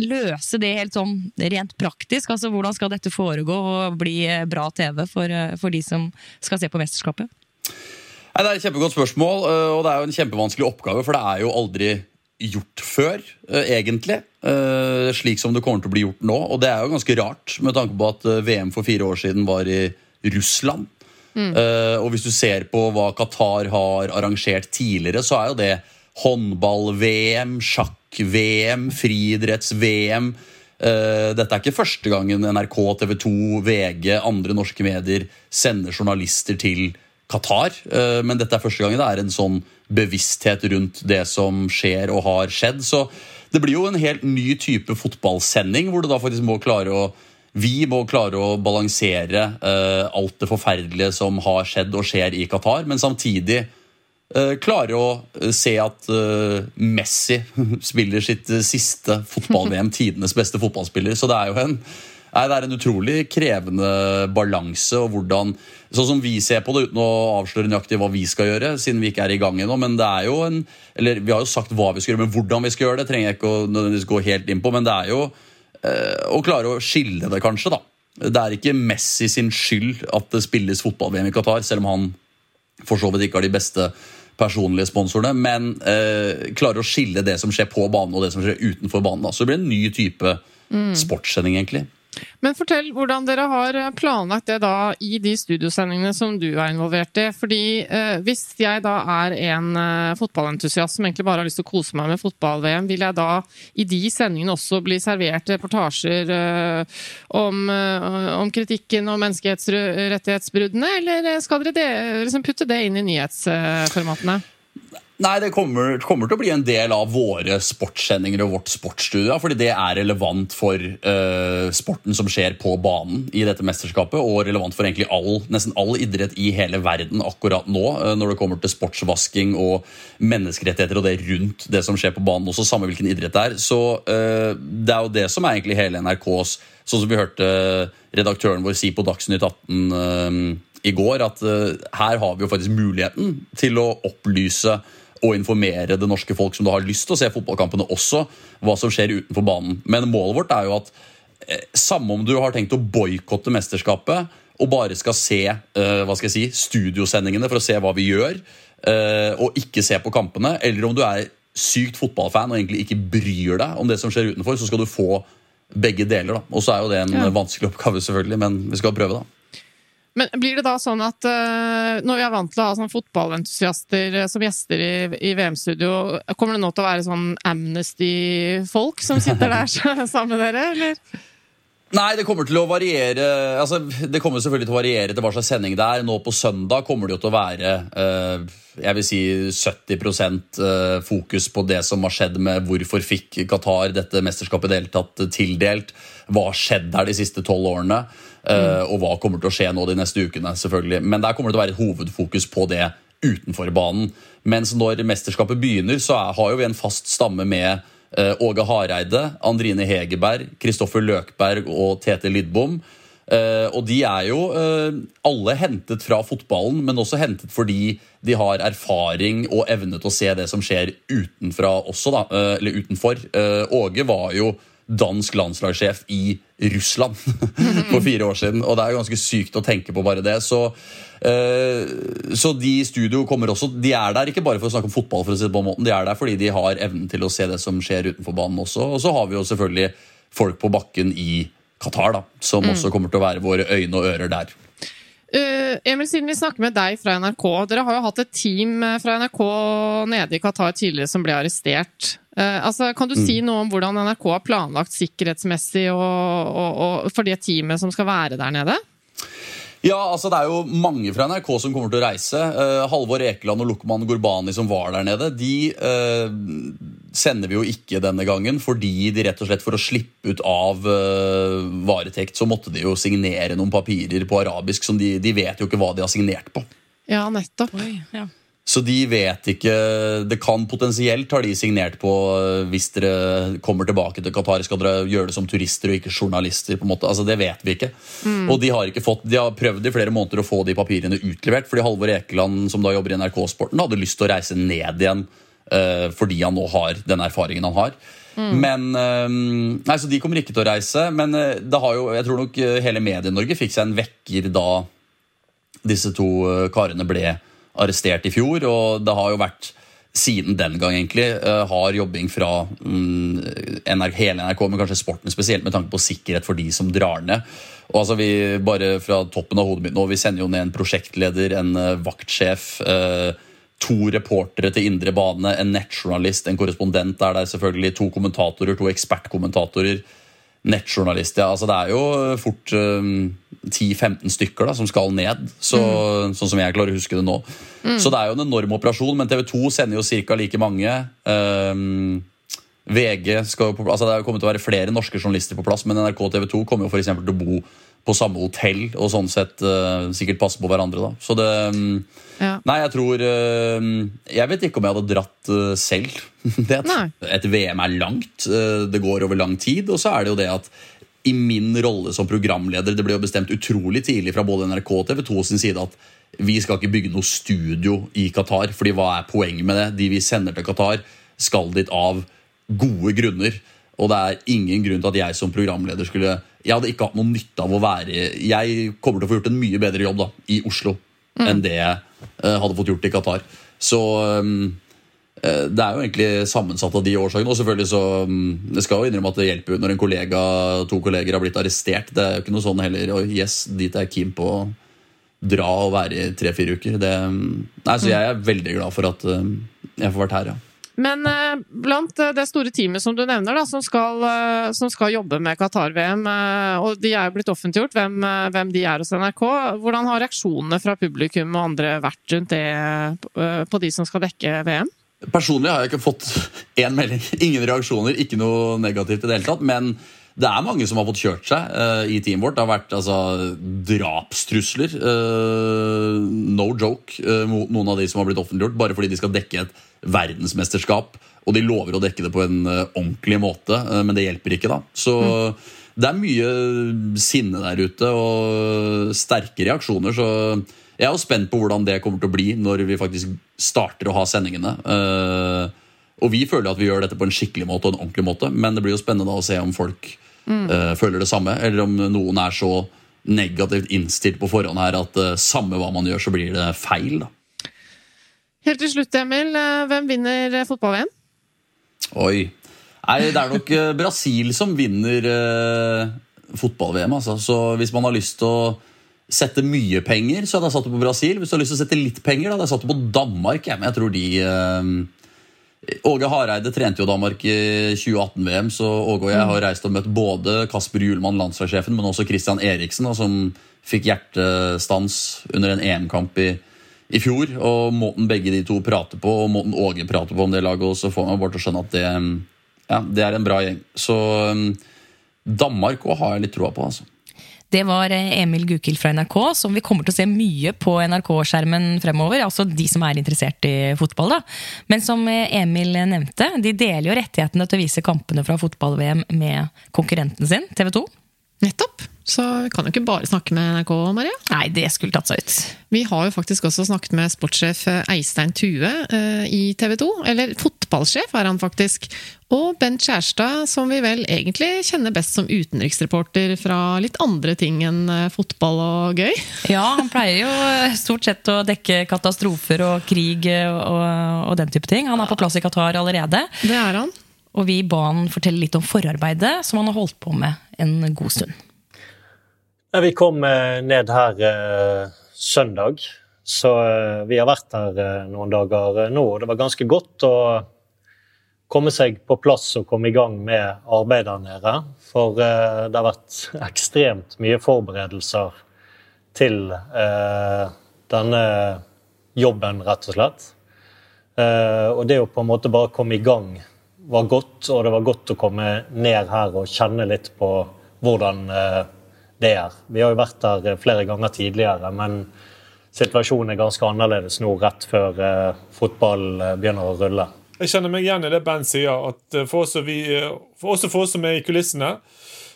løse det helt sånn rent praktisk? Altså Hvordan skal dette foregå og bli eh, bra TV for, eh, for de som skal se på mesterskapet? Nei, det er et kjempegodt spørsmål, og det er jo en kjempevanskelig oppgave, for det er jo aldri gjort før, egentlig. Slik som det kommer til å bli gjort nå. Og det er jo ganske rart, med tanke på at VM for fire år siden var i Russland. Mm. og hvis du ser på hva Qatar har arrangert tidligere, så er jo det håndball-VM, sjakk-VM, friidretts-VM. Eh, dette er ikke første gangen NRK, TV 2, VG, andre norske medier sender journalister til Qatar. eh, men dette er første gangen det er en sånn bevissthet rundt det som skjer og har skjedd. Så det blir jo en helt ny type fotballsending, hvor du da faktisk må klare å vi må klare å balansere uh, alt det forferdelige som har skjedd og skjer i Qatar, men samtidig eh, klare å eh, se at eh, Messi spiller sitt siste fotball-VM, tidenes beste fotballspiller. Så det er jo en, det er en utrolig krevende balanse. og hvordan, Sånn som vi ser på det, uten å avsløre nøyaktig hva vi skal gjøre, siden vi ikke er i gang ennå. Men det er jo en, eller vi har jo sagt hva vi skal gjøre, men hvordan vi skal gjøre det, trenger jeg ikke å nødvendigvis gå helt inn på. Men det er jo å klare å skille det, kanskje. da. Det er ikke Messi sin skyld at det spilles fotball-VM i Qatar, selv om han for så vidt ikke har de beste personlige sponsorene, men eh, klarer å skille det som skjer på banen og det som skjer utenfor banen. Da. Så det blir en ny type sportssending, egentlig. Men fortell hvordan dere har planlagt det da i de studiosendingene som du er involvert i. Fordi eh, hvis jeg da er en eh, fotballentusiast som egentlig bare har lyst til å kose meg med fotball-VM, vil jeg da i de sendingene også bli servert reportasjer eh, om, eh, om kritikken og menneskerettighetsbruddene, eller skal dere de, liksom putte det inn i nyhetsformatene? Nei, det kommer, kommer til å bli en del av våre sportssendinger og vårt sportsstudio. Fordi det er relevant for uh, sporten som skjer på banen i dette mesterskapet. Og relevant for egentlig all, nesten all idrett i hele verden akkurat nå. Uh, når det kommer til sportsvasking og menneskerettigheter og det rundt det som skjer på banen. Også samme hvilken idrett det er. Så uh, det er jo det som er egentlig hele NRKs Sånn som vi hørte redaktøren vår si på Dagsnytt 18 eh, i går, at her har vi jo faktisk muligheten til å opplyse og informere det norske folk som da har lyst til å se fotballkampene også, hva som skjer utenfor banen. Men målet vårt er jo at eh, samme om du har tenkt å boikotte mesterskapet og bare skal se eh, hva skal jeg si, studiosendingene for å se hva vi gjør, eh, og ikke se på kampene, eller om du er sykt fotballfan og egentlig ikke bryr deg om det som skjer utenfor, så skal du få begge deler. da. Og så er jo det en Ja. vanskelig oppgave, selvfølgelig, men vi skal prøve, da. Men blir det da sånn at uh, når vi er vant til å ha sånn fotballentusiaster eh, som gjester i, i VM-studio, kommer det nå til å være sånn Amnesty-folk som sitter der sammen med dere, eller? Nei, det kommer til å variere altså, Det kommer selvfølgelig til å variere til hva slags sending det er. Nå på søndag kommer det jo til å være eh, jeg vil si 70 eh, fokus på det som har skjedd med hvorfor fikk Qatar dette mesterskapet deltatt tildelt. Hva har skjedd der de siste tolv årene? Eh, Og hva kommer til å skje nå de neste ukene? selvfølgelig. Men der kommer det til å være et hovedfokus på det utenfor banen. Mens når mesterskapet begynner, så er, har jo vi en fast stamme med uh, Åge Hareide, Andrine Hegerberg, Kristoffer Løkberg og Tete Lidbom. Uh, og de er jo uh, alle hentet fra fotballen, men også hentet fordi de har erfaring og evne til å se det som skjer utenfra også, da, eller utenfor. Åge var jo dansk landslagssjef i Russland for fire år siden. Og det er jo ganske sykt å tenke på bare det. Så, uh, så de i studio kommer også De er der ikke bare for å snakke om fotball, for å si det på en måte. De er der fordi de har evnen til å se det som skjer utenfor banen også. Og så har vi jo selvfølgelig folk på bakken i Qatar, da, som også kommer til å være våre øyne og ører der. Eh, Emil, siden vi snakker med deg fra NRK, dere har jo hatt et team eh, fra NRK nede i Qatar tidligere som ble arrestert. Eh, altså, kan du si noe om hvordan NRK har planlagt sikkerhetsmessig og, og, og for det teamet som skal være der nede? Ja, altså Det er jo mange fra NRK som kommer til å reise. Uh, Halvor Ekeland og Lukman Gurbani som var der nede, de uh, sender vi jo ikke denne gangen. Fordi de rett og slett for å slippe ut av uh, varetekt, så måtte de jo signere noen papirer på arabisk. som de, de vet jo ikke hva de har signert på. Ja, nettopp. Oi, Ja. Så de vet ikke Det kan potensielt har de signert på eh, hvis dere kommer tilbake til Qatar. Skal dere gjøre det som turister og ikke journalister? på en måte, altså Det vet vi ikke. Og de har ikke fått, de har prøvd i flere måneder å få de papirene utlevert. Fordi Halvor Ekeland, som da jobber i NRK-sporten, hadde lyst til å reise ned igjen uh, fordi han nå har den erfaringen han har. Men eh, Nei, så De kommer ikke til å reise. Men det har jo, jeg tror nok hele Medie-Norge fikk seg en vekker da disse to karene ble arrestert i fjor. Og det har jo vært siden den gang egentlig eh, har jobbing fra mm, NRK, hele NRK, men kanskje sporten spesielt, med tanke på sikkerhet for de som drar ned. Og altså vi, bare fra toppen av hodet mitt nå, vi sender jo ned en prosjektleder, en eh, vaktsjef, eh, to reportere til indre bane, en nettjournalist, en korrespondent er der selvfølgelig, to kommentatorer, to ekspertkommentatorer, nettjournalist. Ja, altså det er jo fort um, 10-15 stykker da, som skal ned, så, sånn som jeg klarer å huske det nå. Så det er jo en enorm operasjon, men TV 2 sender jo ca. like mange. Um, VG skal jo på, altså Det er kommet til å være flere norske journalister på plass, men NRK TV 2 kommer jo for til å bo på samme hotell og sånn sett uh, sikkert passe på hverandre. da. Så det um, Ja. Nei, jeg tror uh, Jeg vet ikke om jeg hadde dratt uh, selv. Et VM er langt, det går over lang tid, og så er det jo det at i min rolle som programleder Det ble jo bestemt utrolig tidlig fra både NRK og TV 2 sin side at vi skal ikke bygge noe studio i Qatar. fordi hva er poenget med det? De vi sender til Qatar, skal dit av gode grunner. Og det er ingen grunn til at jeg som programleder skulle Jeg hadde ikke hatt noe nytte av å være Jeg kommer til å få gjort en mye bedre jobb da, i Oslo enn det jeg eh, hadde fått gjort i Qatar. Så um, eh, det er jo egentlig sammensatt av de årsakene. Og selvfølgelig så um, Det skal jo innrømme at det hjelper jo når en kollega, to kolleger har blitt arrestert. Det er jo ikke noe sånn heller. Og yes, dit er jeg keen på å dra og være i tre-fire uker. Det, um, nei, så jeg er veldig glad for at jeg får vært her, ja. Men eh, blant eh, det store teamet som du nevner, da, som skal, eh, som skal jobbe med Qatar-VM, og de er jo blitt offentliggjort, hvem, hvem de er hos NRK, hvordan har reaksjonene fra publikum og andre vært rundt det på de som skal dekke VM? Personlig har jeg ikke fått én melding. Ingen reaksjoner, ikke noe negativt i det hele tatt. Men det er mange som har fått kjørt seg uh, i teamet vårt. Det har vært altså, drapstrusler. uh, no joke uh, mot noen av de som har blitt offentliggjort, bare fordi de skal dekke et verdensmesterskap. Og de lover å dekke det på en eh, ordentlig måte, eh, men det hjelper ikke, da. Så det er mye sinne der ute, og sterke reaksjoner. Så jeg er jo spent på hvordan det kommer til å bli når vi faktisk starter å ha sendingene. Eh, og vi føler at vi gjør dette på en skikkelig måte og en ordentlig måte, men det blir jo spennende å se om folk eh, føler det samme, eller om noen er så negativt innstilt på forhånd her at eh, samme hva man gjør, så blir det feil. da. Helt til slutt, Emil, eh, hvem vinner fotball-VM? Oi. Nei, det er nok Brasil som vinner eh, fotball-VM. Altså. Så hvis man har lyst til å sette mye penger, så hadde jeg satt det på Brasil. Hvis du har lyst til å sette litt penger, da hadde jeg satt det på Danmark. Jeg, men jeg tror de eh, Åge Hareide trente jo Danmark i 2018-VM, så Åge og jeg har reist og møtt både Kasper Hjulmann, landslagssjefen, men også Christian Eriksen, da, som fikk hjertestans under en EM-kamp i, i fjor. Og måten begge de to prater på, og måten Åge prater på om det laget, og så får man bare til å skjønne at det, ja, det er en bra gjeng. Så um, Danmark òg har jeg litt troa på, altså. Det var eh, Emil Gukild fra NRK, som vi kommer til å se mye på NRK-skjermen fremover. Altså de som er interessert i fotball. da. Men som eh, Emil nevnte, de deler jo rettighetene til å vise kampene fra fotball-VM med konkurrenten sin, TV 2. Nettopp! Så vi kan jo ikke bare snakke med NRK, Maria. Nei, det skulle tatt seg ut. Vi har jo faktisk også snakket med sportssjef Eistein Tue eh, i TV 2. Eller fotballsjef er han faktisk. Og Bent Kjærstad, som vi vel egentlig kjenner best som utenriksreporter fra litt andre ting enn eh, fotball og gøy. Ja, han pleier jo stort sett å dekke katastrofer og krig og, og den type ting. Han er på plass i Qatar allerede. Det er han. Og vi ba han fortelle litt om forarbeidet som han har holdt på med en god stund. Ja, Vi kom eh, ned her eh, søndag, så eh, vi har vært her eh, noen dager eh, nå. og Det var ganske godt å komme seg på plass og komme i gang med arbeidet der nede. For eh, det har vært ekstremt mye forberedelser til denne jobben, rett og slett. Og det å på en måte bare komme i gang var godt, og det var godt å komme ned her og kjenne litt på hvordan det er. Vi har jo vært der flere ganger tidligere, men situasjonen er ganske annerledes nå rett før eh, fotball eh, begynner å rulle. Jeg kjenner meg igjen i det Ben sier. at eh, For oss, vi, eh, for oss, for oss som er i kulissene,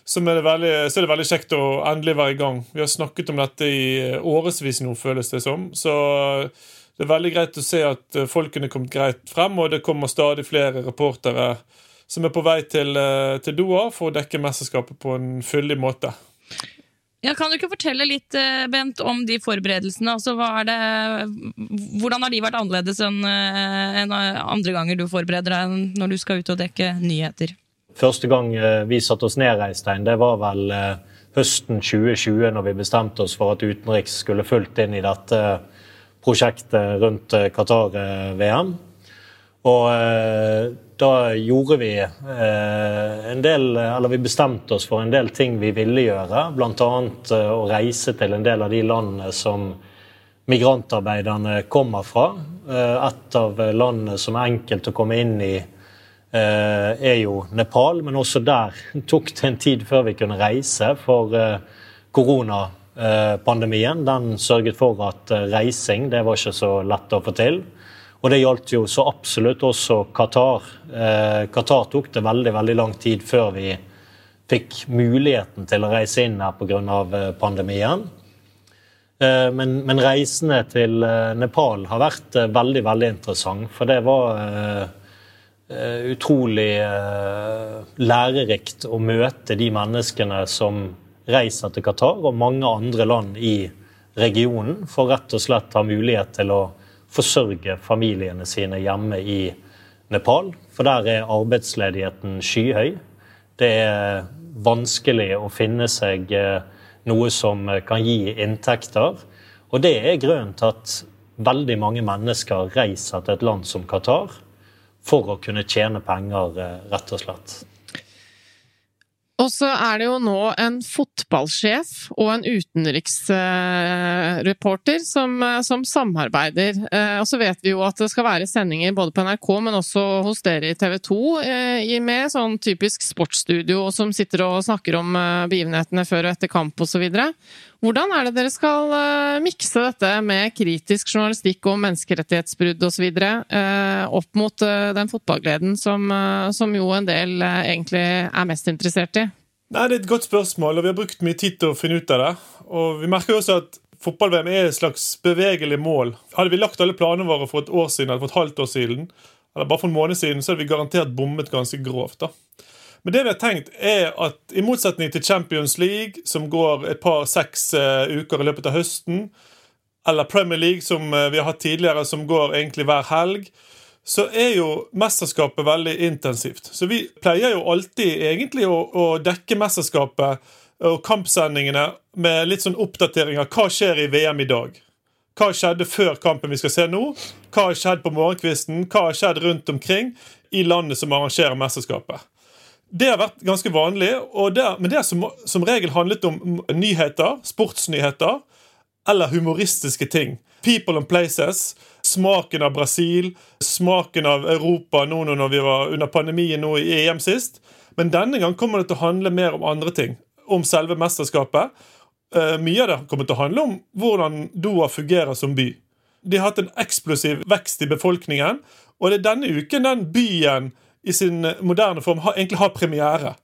er, veldig, så er det veldig kjekt å endelig være i gang. Vi har snakket om dette i eh, årevis nå, føles det som. Så eh, det er veldig greit å se at eh, folkene er kommet greit frem, og det kommer stadig flere reportere som er på vei til, eh, til Doha for å dekke mesterskapet på en fyldig måte. Ja, kan du ikke fortelle litt, eh, Bent, om de forberedelsene? Altså, det, hvordan har de vært annerledes enn eh, enn andre ganger du forbereder deg når du skal ut og dekke nyheter? Første gang eh, vi satte oss ned, Reistein, det var vel eh, høsten 2020, når vi bestemte oss for at utenriks skulle fulgt inn i dette prosjektet rundt eh, Qatar-VM. Og eh, da gjorde vi eh, en del Eller vi bestemte oss for en del ting vi ville gjøre. Bl.a. Eh, å reise til en del av de landene som migrantarbeiderne kommer fra. Eh, et av landene som er enkelt å komme inn i, eh, er jo Nepal. Men også der tok det en tid før vi kunne reise, for eh, koronapandemien den sørget for at eh, reising det var ikke så lett å få til. Og det gjaldt jo så absolutt også Qatar. Eh, Qatar tok det veldig veldig lang tid før vi fikk muligheten til å reise inn her pga. Eh, pandemien. Eh, men, men reisene til eh, Nepal har vært eh, veldig, veldig interessant. For det var eh, utrolig lærerikt å møte de menneskene som reiser til Qatar, og mange andre land i regionen, for rett og slett å ha mulighet til å forsørge familiene sine hjemme i Nepal. For der er arbeidsledigheten skyhøy. Det er vanskelig å finne seg eh, noe som kan gi inntekter. Og det er grunnen til at veldig mange mennesker reiser til et land som Qatar for å kunne tjene penger, eh, rett og slett. Og så er det jo nå en fotballsjef og en utenriksreporter som, eh, som samarbeider. Eh, og så vet vi jo at det skal være sendinger både på NRK, men også hos dere i TV 2 eh, med sånn typisk sportsstudio som sitter og snakker om begivenhetene før og etter kamp osv. Hvordan er det dere skal mikse dette med kritisk journalistikk og menneskerettighetsbrudd osv. opp mot den fotballgleden som, som jo en del egentlig er mest interessert i? Nei, Det er et godt spørsmål, og vi har brukt mye tid til å finne ut av det. Og Vi merker jo også at fotball-VM er et slags bevegelig mål. Hadde vi lagt alle planene våre for et år siden, eller for et halvt år siden, eller bare for en måned siden, så hadde vi garantert bommet ganske grovt. da. Men det vi har tenkt er at i motsetning til Champions League, som går et par seks uh, uker i løpet av høsten, eller Premier League, som uh, vi har hatt tidligere, som går egentlig hver helg, så er jo mesterskapet veldig intensivt. Så vi pleier jo alltid egentlig å, å dekke mesterskapet og kampsendingene med litt sånn oppdatering av hva skjer i VM i dag. Hva skjedde før kampen vi skal se nå? Hva har skjedd på morgenkvisten? Hva har skjedd rundt omkring i landet som arrangerer mesterskapet? Det har vært ganske vanlig, det, men det har som, som regel handlet om nyheter, sportsnyheter eller humoristiske ting. People and Places. Smaken av Brasil, smaken av Europa nå når vi var under pandemien nå i EM sist. Men denne gang kommer det til å handle mer om andre ting. Om selve mesterskapet. Uh, mye av det kommer til å handle om hvordan Doha fungerer som by. De har hatt en eksplosiv vekst i befolkningen, og det er denne uken den byen i sin moderne form har, egentlig har premiere.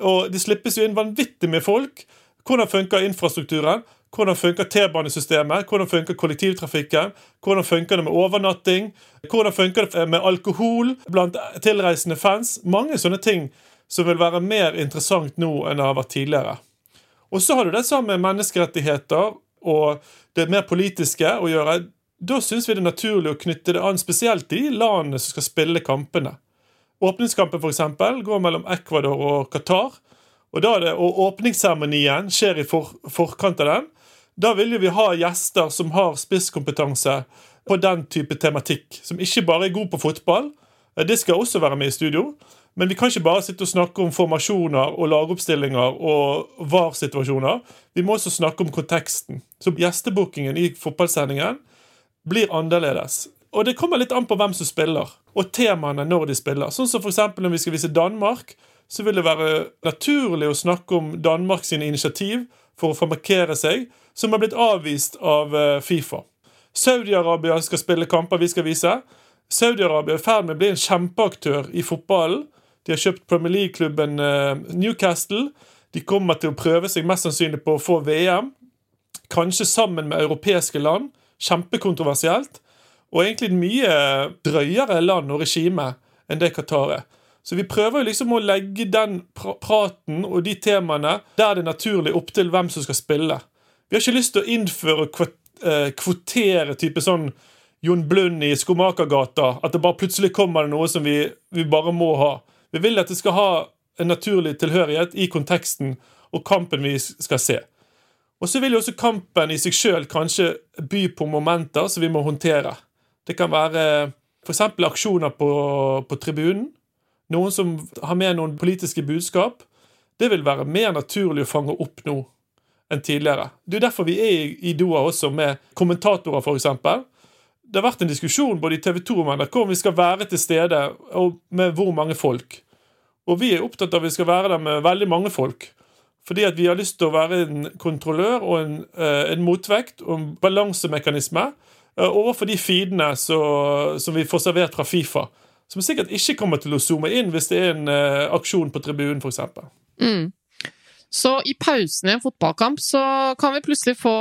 Og Det slippes jo inn vanvittig med folk. Hvordan funker infrastrukturen? Hvordan funker T-banesystemet? Hvordan funker kollektivtrafikken? Hvordan funker det med overnatting? Hvordan funker det med alkohol blant tilreisende fans? Mange sånne ting som vil være mer interessant nå enn det har vært tidligere. Og så har du det sammen med menneskerettigheter og det mer politiske å gjøre. Da syns vi det er naturlig å knytte det an spesielt til de landene som skal spille kampene. Åpningskampen for eksempel, går mellom Ecuador og Qatar. Og, det, og åpningsseremonien skjer i for, forkant av den. Da vil vi ha gjester som har spisskompetanse på den type tematikk. Som ikke bare er god på fotball. Eh, det skal også være med i studio. Men vi kan ikke bare sitte og snakke om formasjoner og lagoppstillinger og VAR-situasjoner. Vi må også snakke om konteksten. Så gjestebookingen i fotballsendingen blir annerledes. Og det kommer litt an på hvem som spiller, og temaene når de spiller. Sånn som for Når vi skal vise Danmark, så vil det være naturlig å snakke om Danmark sine initiativ for å få markere seg som har blitt avvist av eh, Fifa. Saudi-Arabia skal spille kamper vi skal vise. Saudi-Arabia er i ferd med å bli en kjempeaktør i fotballen. De har kjøpt Premier League-klubben eh, Newcastle. De kommer til å prøve seg mest sannsynlig på å få VM. Kanskje sammen med europeiske land. Kjempekontroversielt. Og egentlig et mye drøyere land og regime enn det Qatar er. Så vi prøver jo liksom å legge den pra praten og de temaene der det er naturlig, opp til hvem som skal spille. Vi har ikke lyst til å innføre kvot eh, kvotere type sånn Jon Blund i Skomakergata. At det bare plutselig kommer noe som vi, vi bare må ha. Vi vil at det skal ha en naturlig tilhørighet i konteksten og kampen vi skal se. Og så vil jo også kampen i seg sjøl kanskje by på momenter som vi må håndtere. Det kan være f.eks. aksjoner på, på tribunen. Noen som har med noen politiske budskap. Det vil være mer naturlig å fange opp nå enn tidligere. Det er derfor vi er i Doha også med kommentatorer, f.eks. Det har vært en diskusjon både i TV 2 og NRK om vi skal være til stede og med hvor mange folk. Og vi er opptatt av at vi skal være der med veldig mange folk. Fordi at vi har lyst til å være en kontrollør og en, eh, en motvekt og en balansemekanisme eh, overfor de feedene så, som vi får servert fra Fifa. Som sikkert ikke kommer til å zoome inn hvis det er en uh, aksjon på tribunen, f.eks. Mm. Så i pausen i en fotballkamp så kan vi plutselig få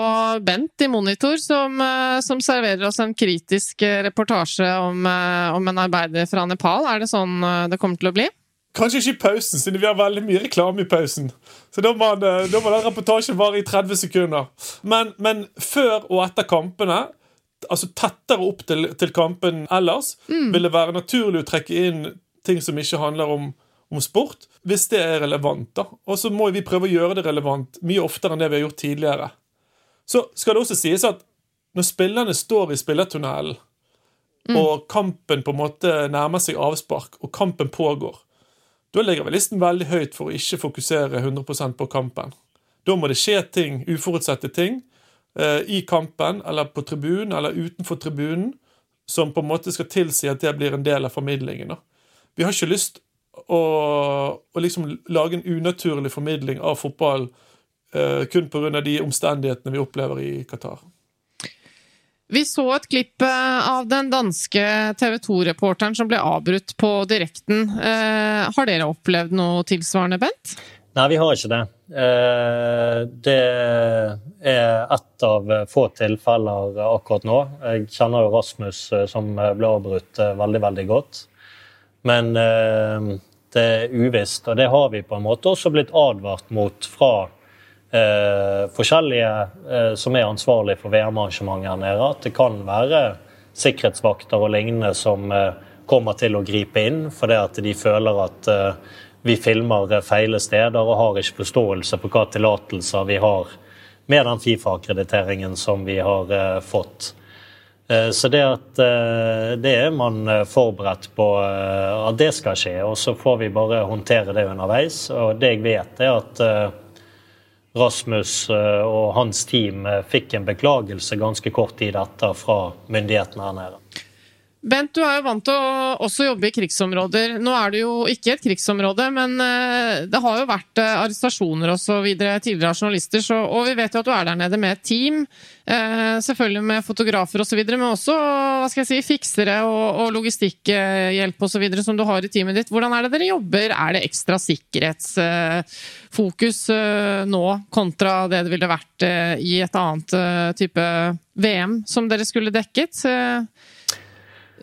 Bent i monitor som, som serverer oss en kritisk reportasje om, om en arbeider fra Nepal. Er det sånn det kommer til å bli? Kanskje ikke i pausen, siden vi har veldig mye reklame i pausen. Så da må, da må den reportasjen vare i 30 sekunder. Men, men, før og etter kampene, altså tettere opp til, til kampen ellers, mm. vil det være naturlig å trekke inn ting som ikke handler om, om sport, hvis det er relevant. da. Og så må vi prøve å gjøre det relevant mye oftere enn det vi har gjort tidligere. Så skal det også sies at når spillerne står i spillertunnelen, mm. og kampen på en måte nærmer seg avspark, og kampen pågår, da ligger vi listen veldig høyt for å ikke fokusere 100% på kampen. Da må det skje ting, uforutsette ting, i kampen eller på tribunen eller utenfor tribunen, som på en måte skal tilsi at det blir en del av formidlingen. Da. Vi har ikke lyst å, å liksom lage en unaturlig formidling av fotball eh, kun pga. de omstendighetene vi opplever i Qatar. Vi så et klipp eh, av den danske TV 2-reporteren som ble avbrutt på direkten. Eh, har dere opplevd noe tilsvarende, Bent? Nei, vi har ikke det. Eh, det er ett av få tilfeller akkurat nå. Jeg kjenner jo Rasmus som ble avbrutt veldig, veldig godt. Men det er uvisst, og det har vi på en måte også blitt advart mot fra eh, forskjellige eh, som er ansvarlig for VM-arrangementet her nede. At det kan være sikkerhetsvakter og lignende som eh, kommer til å gripe inn fordi at de føler at eh, vi filmer feile steder og har ikke forståelse på hva tillatelser vi har med den Fifa-akkrediteringen som vi har eh, fått. Eh, så det, at, det er man forberedt på at det skal skje, og så får vi bare håndtere det underveis. Og det jeg vet, er at Rasmus eh, og hans team eh, fikk en beklagelse ganske kort tid etter fra myndighetene her nede. Bent, du er jo vant til å også jobbe i krigsområder. Nå er det jo ikke et krigsområde, men eh, det har jo vært arrestasjoner osv. tidligere av journalister, så, og vi vet jo at du er der nede med et team. Selvfølgelig med fotografer osv., men også hva skal jeg si, fiksere og, og logistikkhjelp osv. som du har i teamet ditt. Hvordan er det dere jobber? Er det ekstra sikkerhetsfokus eh, nå kontra det det ville vært eh, i et annet eh, type VM som dere skulle dekket?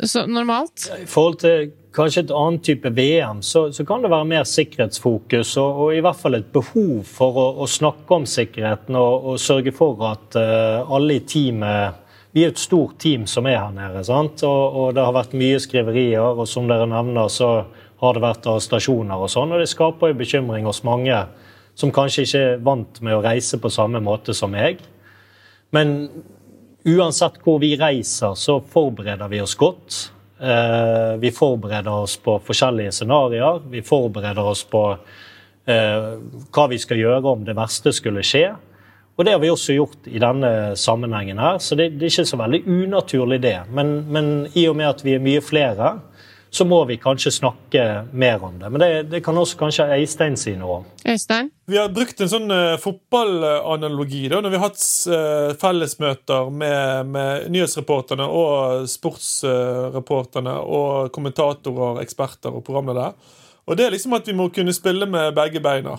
Så normalt? I forhold til kanskje et annet type VM, så, så kan det være mer sikkerhetsfokus. Og, og, i hvert fall et behov for å, å snakke om sikkerheten og, og sørge for at uh, alle i teamet Vi er et stort team som er her nede. sant? Og, og det har vært mye skriverier, og som dere nevner, så har det vært arrestasjoner og sånn. Og det skaper jo bekymring hos mange som kanskje ikke er vant med å reise på samme måte som meg. Men uansett hvor vi reiser, så forbereder vi oss godt. Eh, vi forbereder oss på forskjellige scenarioer. Vi forbereder oss på eh, hva vi skal gjøre om det verste skulle skje. Og det har vi også gjort i denne sammenhengen her, så det, det er ikke så veldig unaturlig, det. Men, men i og med at vi er mye flere, så må vi kanskje snakke mer om det. Men det, det kan også kanskje Øystein si noe om. Øystein? Vi har brukt en sånn uh, fotballanalogi da, når vi har hatt uh, fellesmøter med, med nyhetsreporterne og sportsreporterne uh, og kommentatorer, eksperter og programledere. Og det er liksom at vi må kunne spille med begge beina.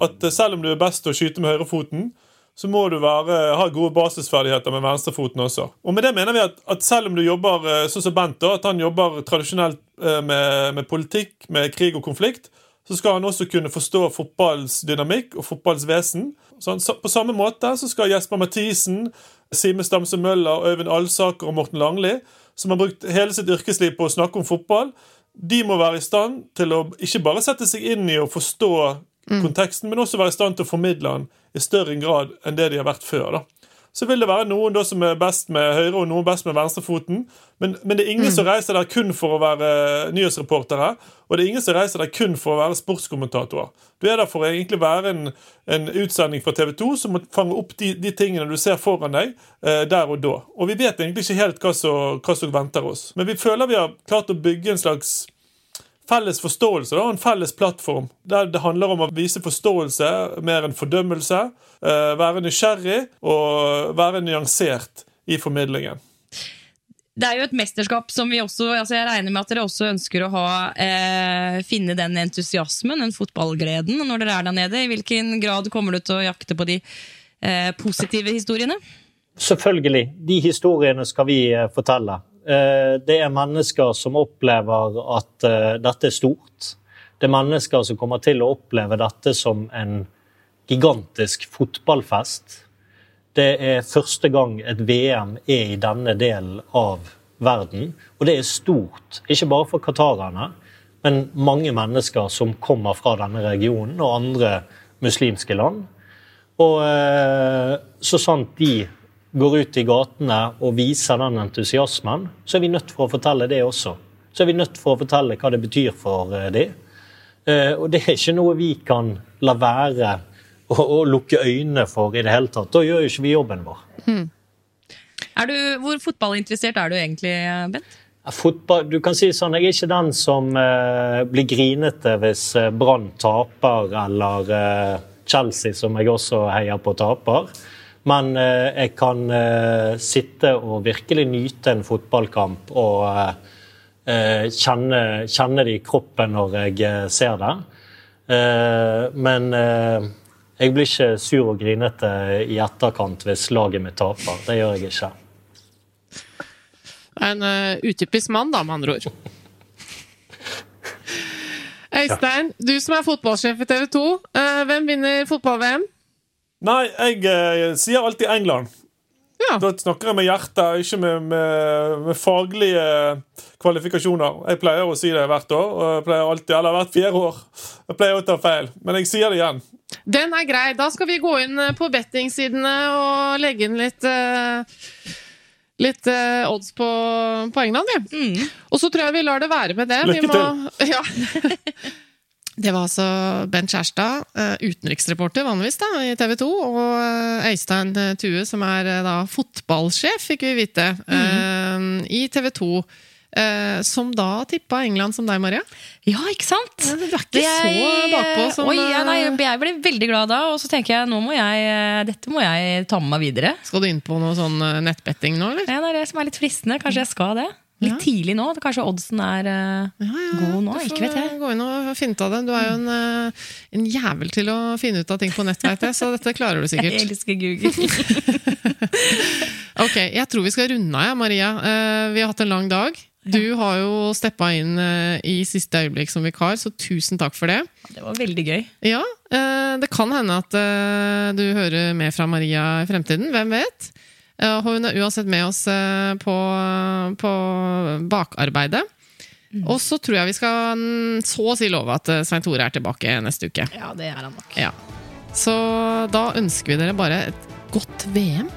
At uh, selv om du er best til å skyte med høyrefoten, så må du være, ha gode basisferdigheter med venstrefoten også. Og med det mener vi at, at selv om du jobber eh, sånn som Bent, da, at han jobber tradisjonelt eh, med, med politikk, med krig og konflikt, så skal han også kunne forstå fotballens dynamikk og fotballens vesen. Så han, på samme måte så skal Jesper Mathisen, Sime Stamse Møller, Øyvind Alsaker og Morten Langli, som har brukt hele sitt yrkesliv på å snakke om fotball, de må være i stand til å ikke bare sette seg inn i å forstå konteksten, men også være i stand til å formidle den i større grad enn det de har vært før. da. Så vil det være noen da som er best med høyre og noen best med venstrefoten. Men, men det er ingen som reiser der kun for å være nyhetsreportere. Og det er ingen som reiser der kun for å være sportskommentatorer. Du er der for å egentlig være en, en utsending fra TV 2 som må fange opp de, de tingene du ser foran deg eh, der og da. Og vi vet egentlig ikke helt hva som, hva som venter oss. Men vi føler vi har klart å bygge en slags felles forståelse da, en felles plattform. Der det handler om å vise forståelse mer enn fordømmelse. eh, Være nysgjerrig og være nyansert i formidlingen. Det er jo et mesterskap som vi også altså Jeg regner med at dere også ønsker å ha eh, finne den entusiasmen, den fotballgleden, når dere er der nede. I hvilken grad kommer du til å jakte på de eh, positive historiene? Selvfølgelig. De historiene skal vi eh, fortelle. Eh, Det er mennesker som opplever at eh, dette er stort. Det er mennesker som kommer til å oppleve dette som en gigantisk fotballfest. Det er første gang et VM er i denne delen av verden. Og det er stort, ikke bare for qatarerne, men mange mennesker som kommer fra denne regionen og andre muslimske land. Og eh, så sant de går ut i gatene og viser den entusiasmen, så er vi nødt for å fortelle det også. Så er vi nødt for å fortelle hva det betyr for dem. Eh, Og det er ikke noe vi kan la være å, å lukke øynene for i det hele tatt. Da gjør jo ikke vi jobben vår. Er du, hvor fotballinteressert er du egentlig, Bent? Fotball, du kan si sånn, Jeg er ikke den som eh, blir grinete hvis eh, Brann taper, eller eh, Chelsea, som jeg også heier på, taper. Men eh, jeg kan eh, sitte og virkelig nyte en fotballkamp og eh, kjenne, kjenne det i kroppen når jeg ser det. Eh, men jeg blir ikke sur og grinete i etterkant hvis laget mitt taper. Det gjør jeg ikke. En utypisk mann, da, med andre ord. Øystein, du som er fotballsjef i TV 2. eh, hvem vinner fotball-VM? Nei, jeg eh, sier alltid England. Da snakker jeg med hjertet, ikke med, med, med faglige kvalifikasjoner. Jeg pleier å si det hvert år, og jeg pleier alltid, eller hvert fjerde år. Jeg pleier å ta feil, men jeg sier det igjen. Den er grei. Da skal vi gå inn eh, på bettingsidene og legge inn litt eh, Litt eh, odds på, på England, vi. Og så tror jeg vi lar det være med det. Lykke vi må, ja. Det var altså Bent Kjærstad, eh, utenriksreporter vanligvis da, i TV 2, og eh, Øystein Tue, som er eh, da fotballsjef, fikk vi vite, eh, i TV 2. eh, som da tippa England som deg, Maria. Ja, ikke sant? du er ikke så bakpå som Oi, ja, nei, eh, jeg ble veldig glad da, og så tenker jeg nå må jeg eh, dette må jeg ta med meg videre. Skal du inn på noe sånn eh, nettbetting nå, eller? Ja, det er det som er litt fristende. Kanskje jeg skal det? Litt tidlig nå. Kanskje oddsen er eh, god nå? Du får Ikke vet jeg. Gå inn og finne ut av det. Du er jo en, uh, en jævel til å finne ut av ting på nett, vet jeg, så dette klarer du sikkert. Jeg elsker Google. Ok, jeg tror vi skal runde av, ja, Maria. Uh, vi har hatt en lang dag. Du har jo steppa inn i siste øyeblikk som vikar, så tusen takk for det. Det var veldig gøy. Ja, det kan hende at du hører mer fra Maria i fremtiden. Hvem vet? Eh, Hun er uansett med oss eh, på, på bakarbeidet. Og så tror jeg vi skal mm, så å si love at eh, Svein Tore er tilbake neste uke. Ja, det er han nok. Ja. Så da ønsker vi dere bare et godt VM.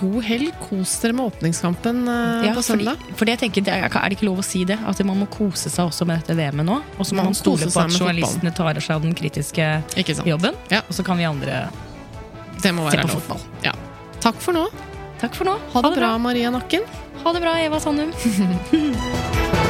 God helg. Kos dere med åpningskampen Ja, på søndag. fordi jeg tenker, det er, er det ikke lov å si det? At man må kose seg også med dette VM-et nå? Og så må Man man stole på at journalistene tar seg av den kritiske jobben. Og så kan vi andre se på fotball. Ja. Takk for nå. Takk for nå. Ha det bra, Maria Nakken. Ha det bra, Eva Sandum.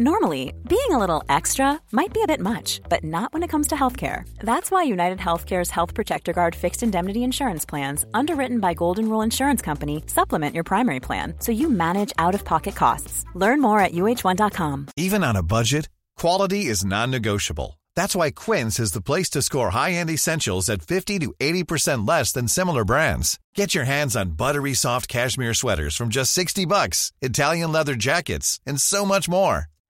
Normally, being a little extra might be a bit much, but not when it comes to healthcare. That's why United Healthcare's Health Protector Guard fixed indemnity insurance plans, underwritten by Golden Rule Insurance Company, supplement your primary plan so you manage out of pocket costs. Learn more at uh1.com. Even on a budget, quality is non-negotiable. That's why Quince is the place to score high-end essentials at 50 to 80% less than similar brands. Get your hands on buttery soft cashmere sweaters from just 60 bucks, Italian leather jackets, and so much more.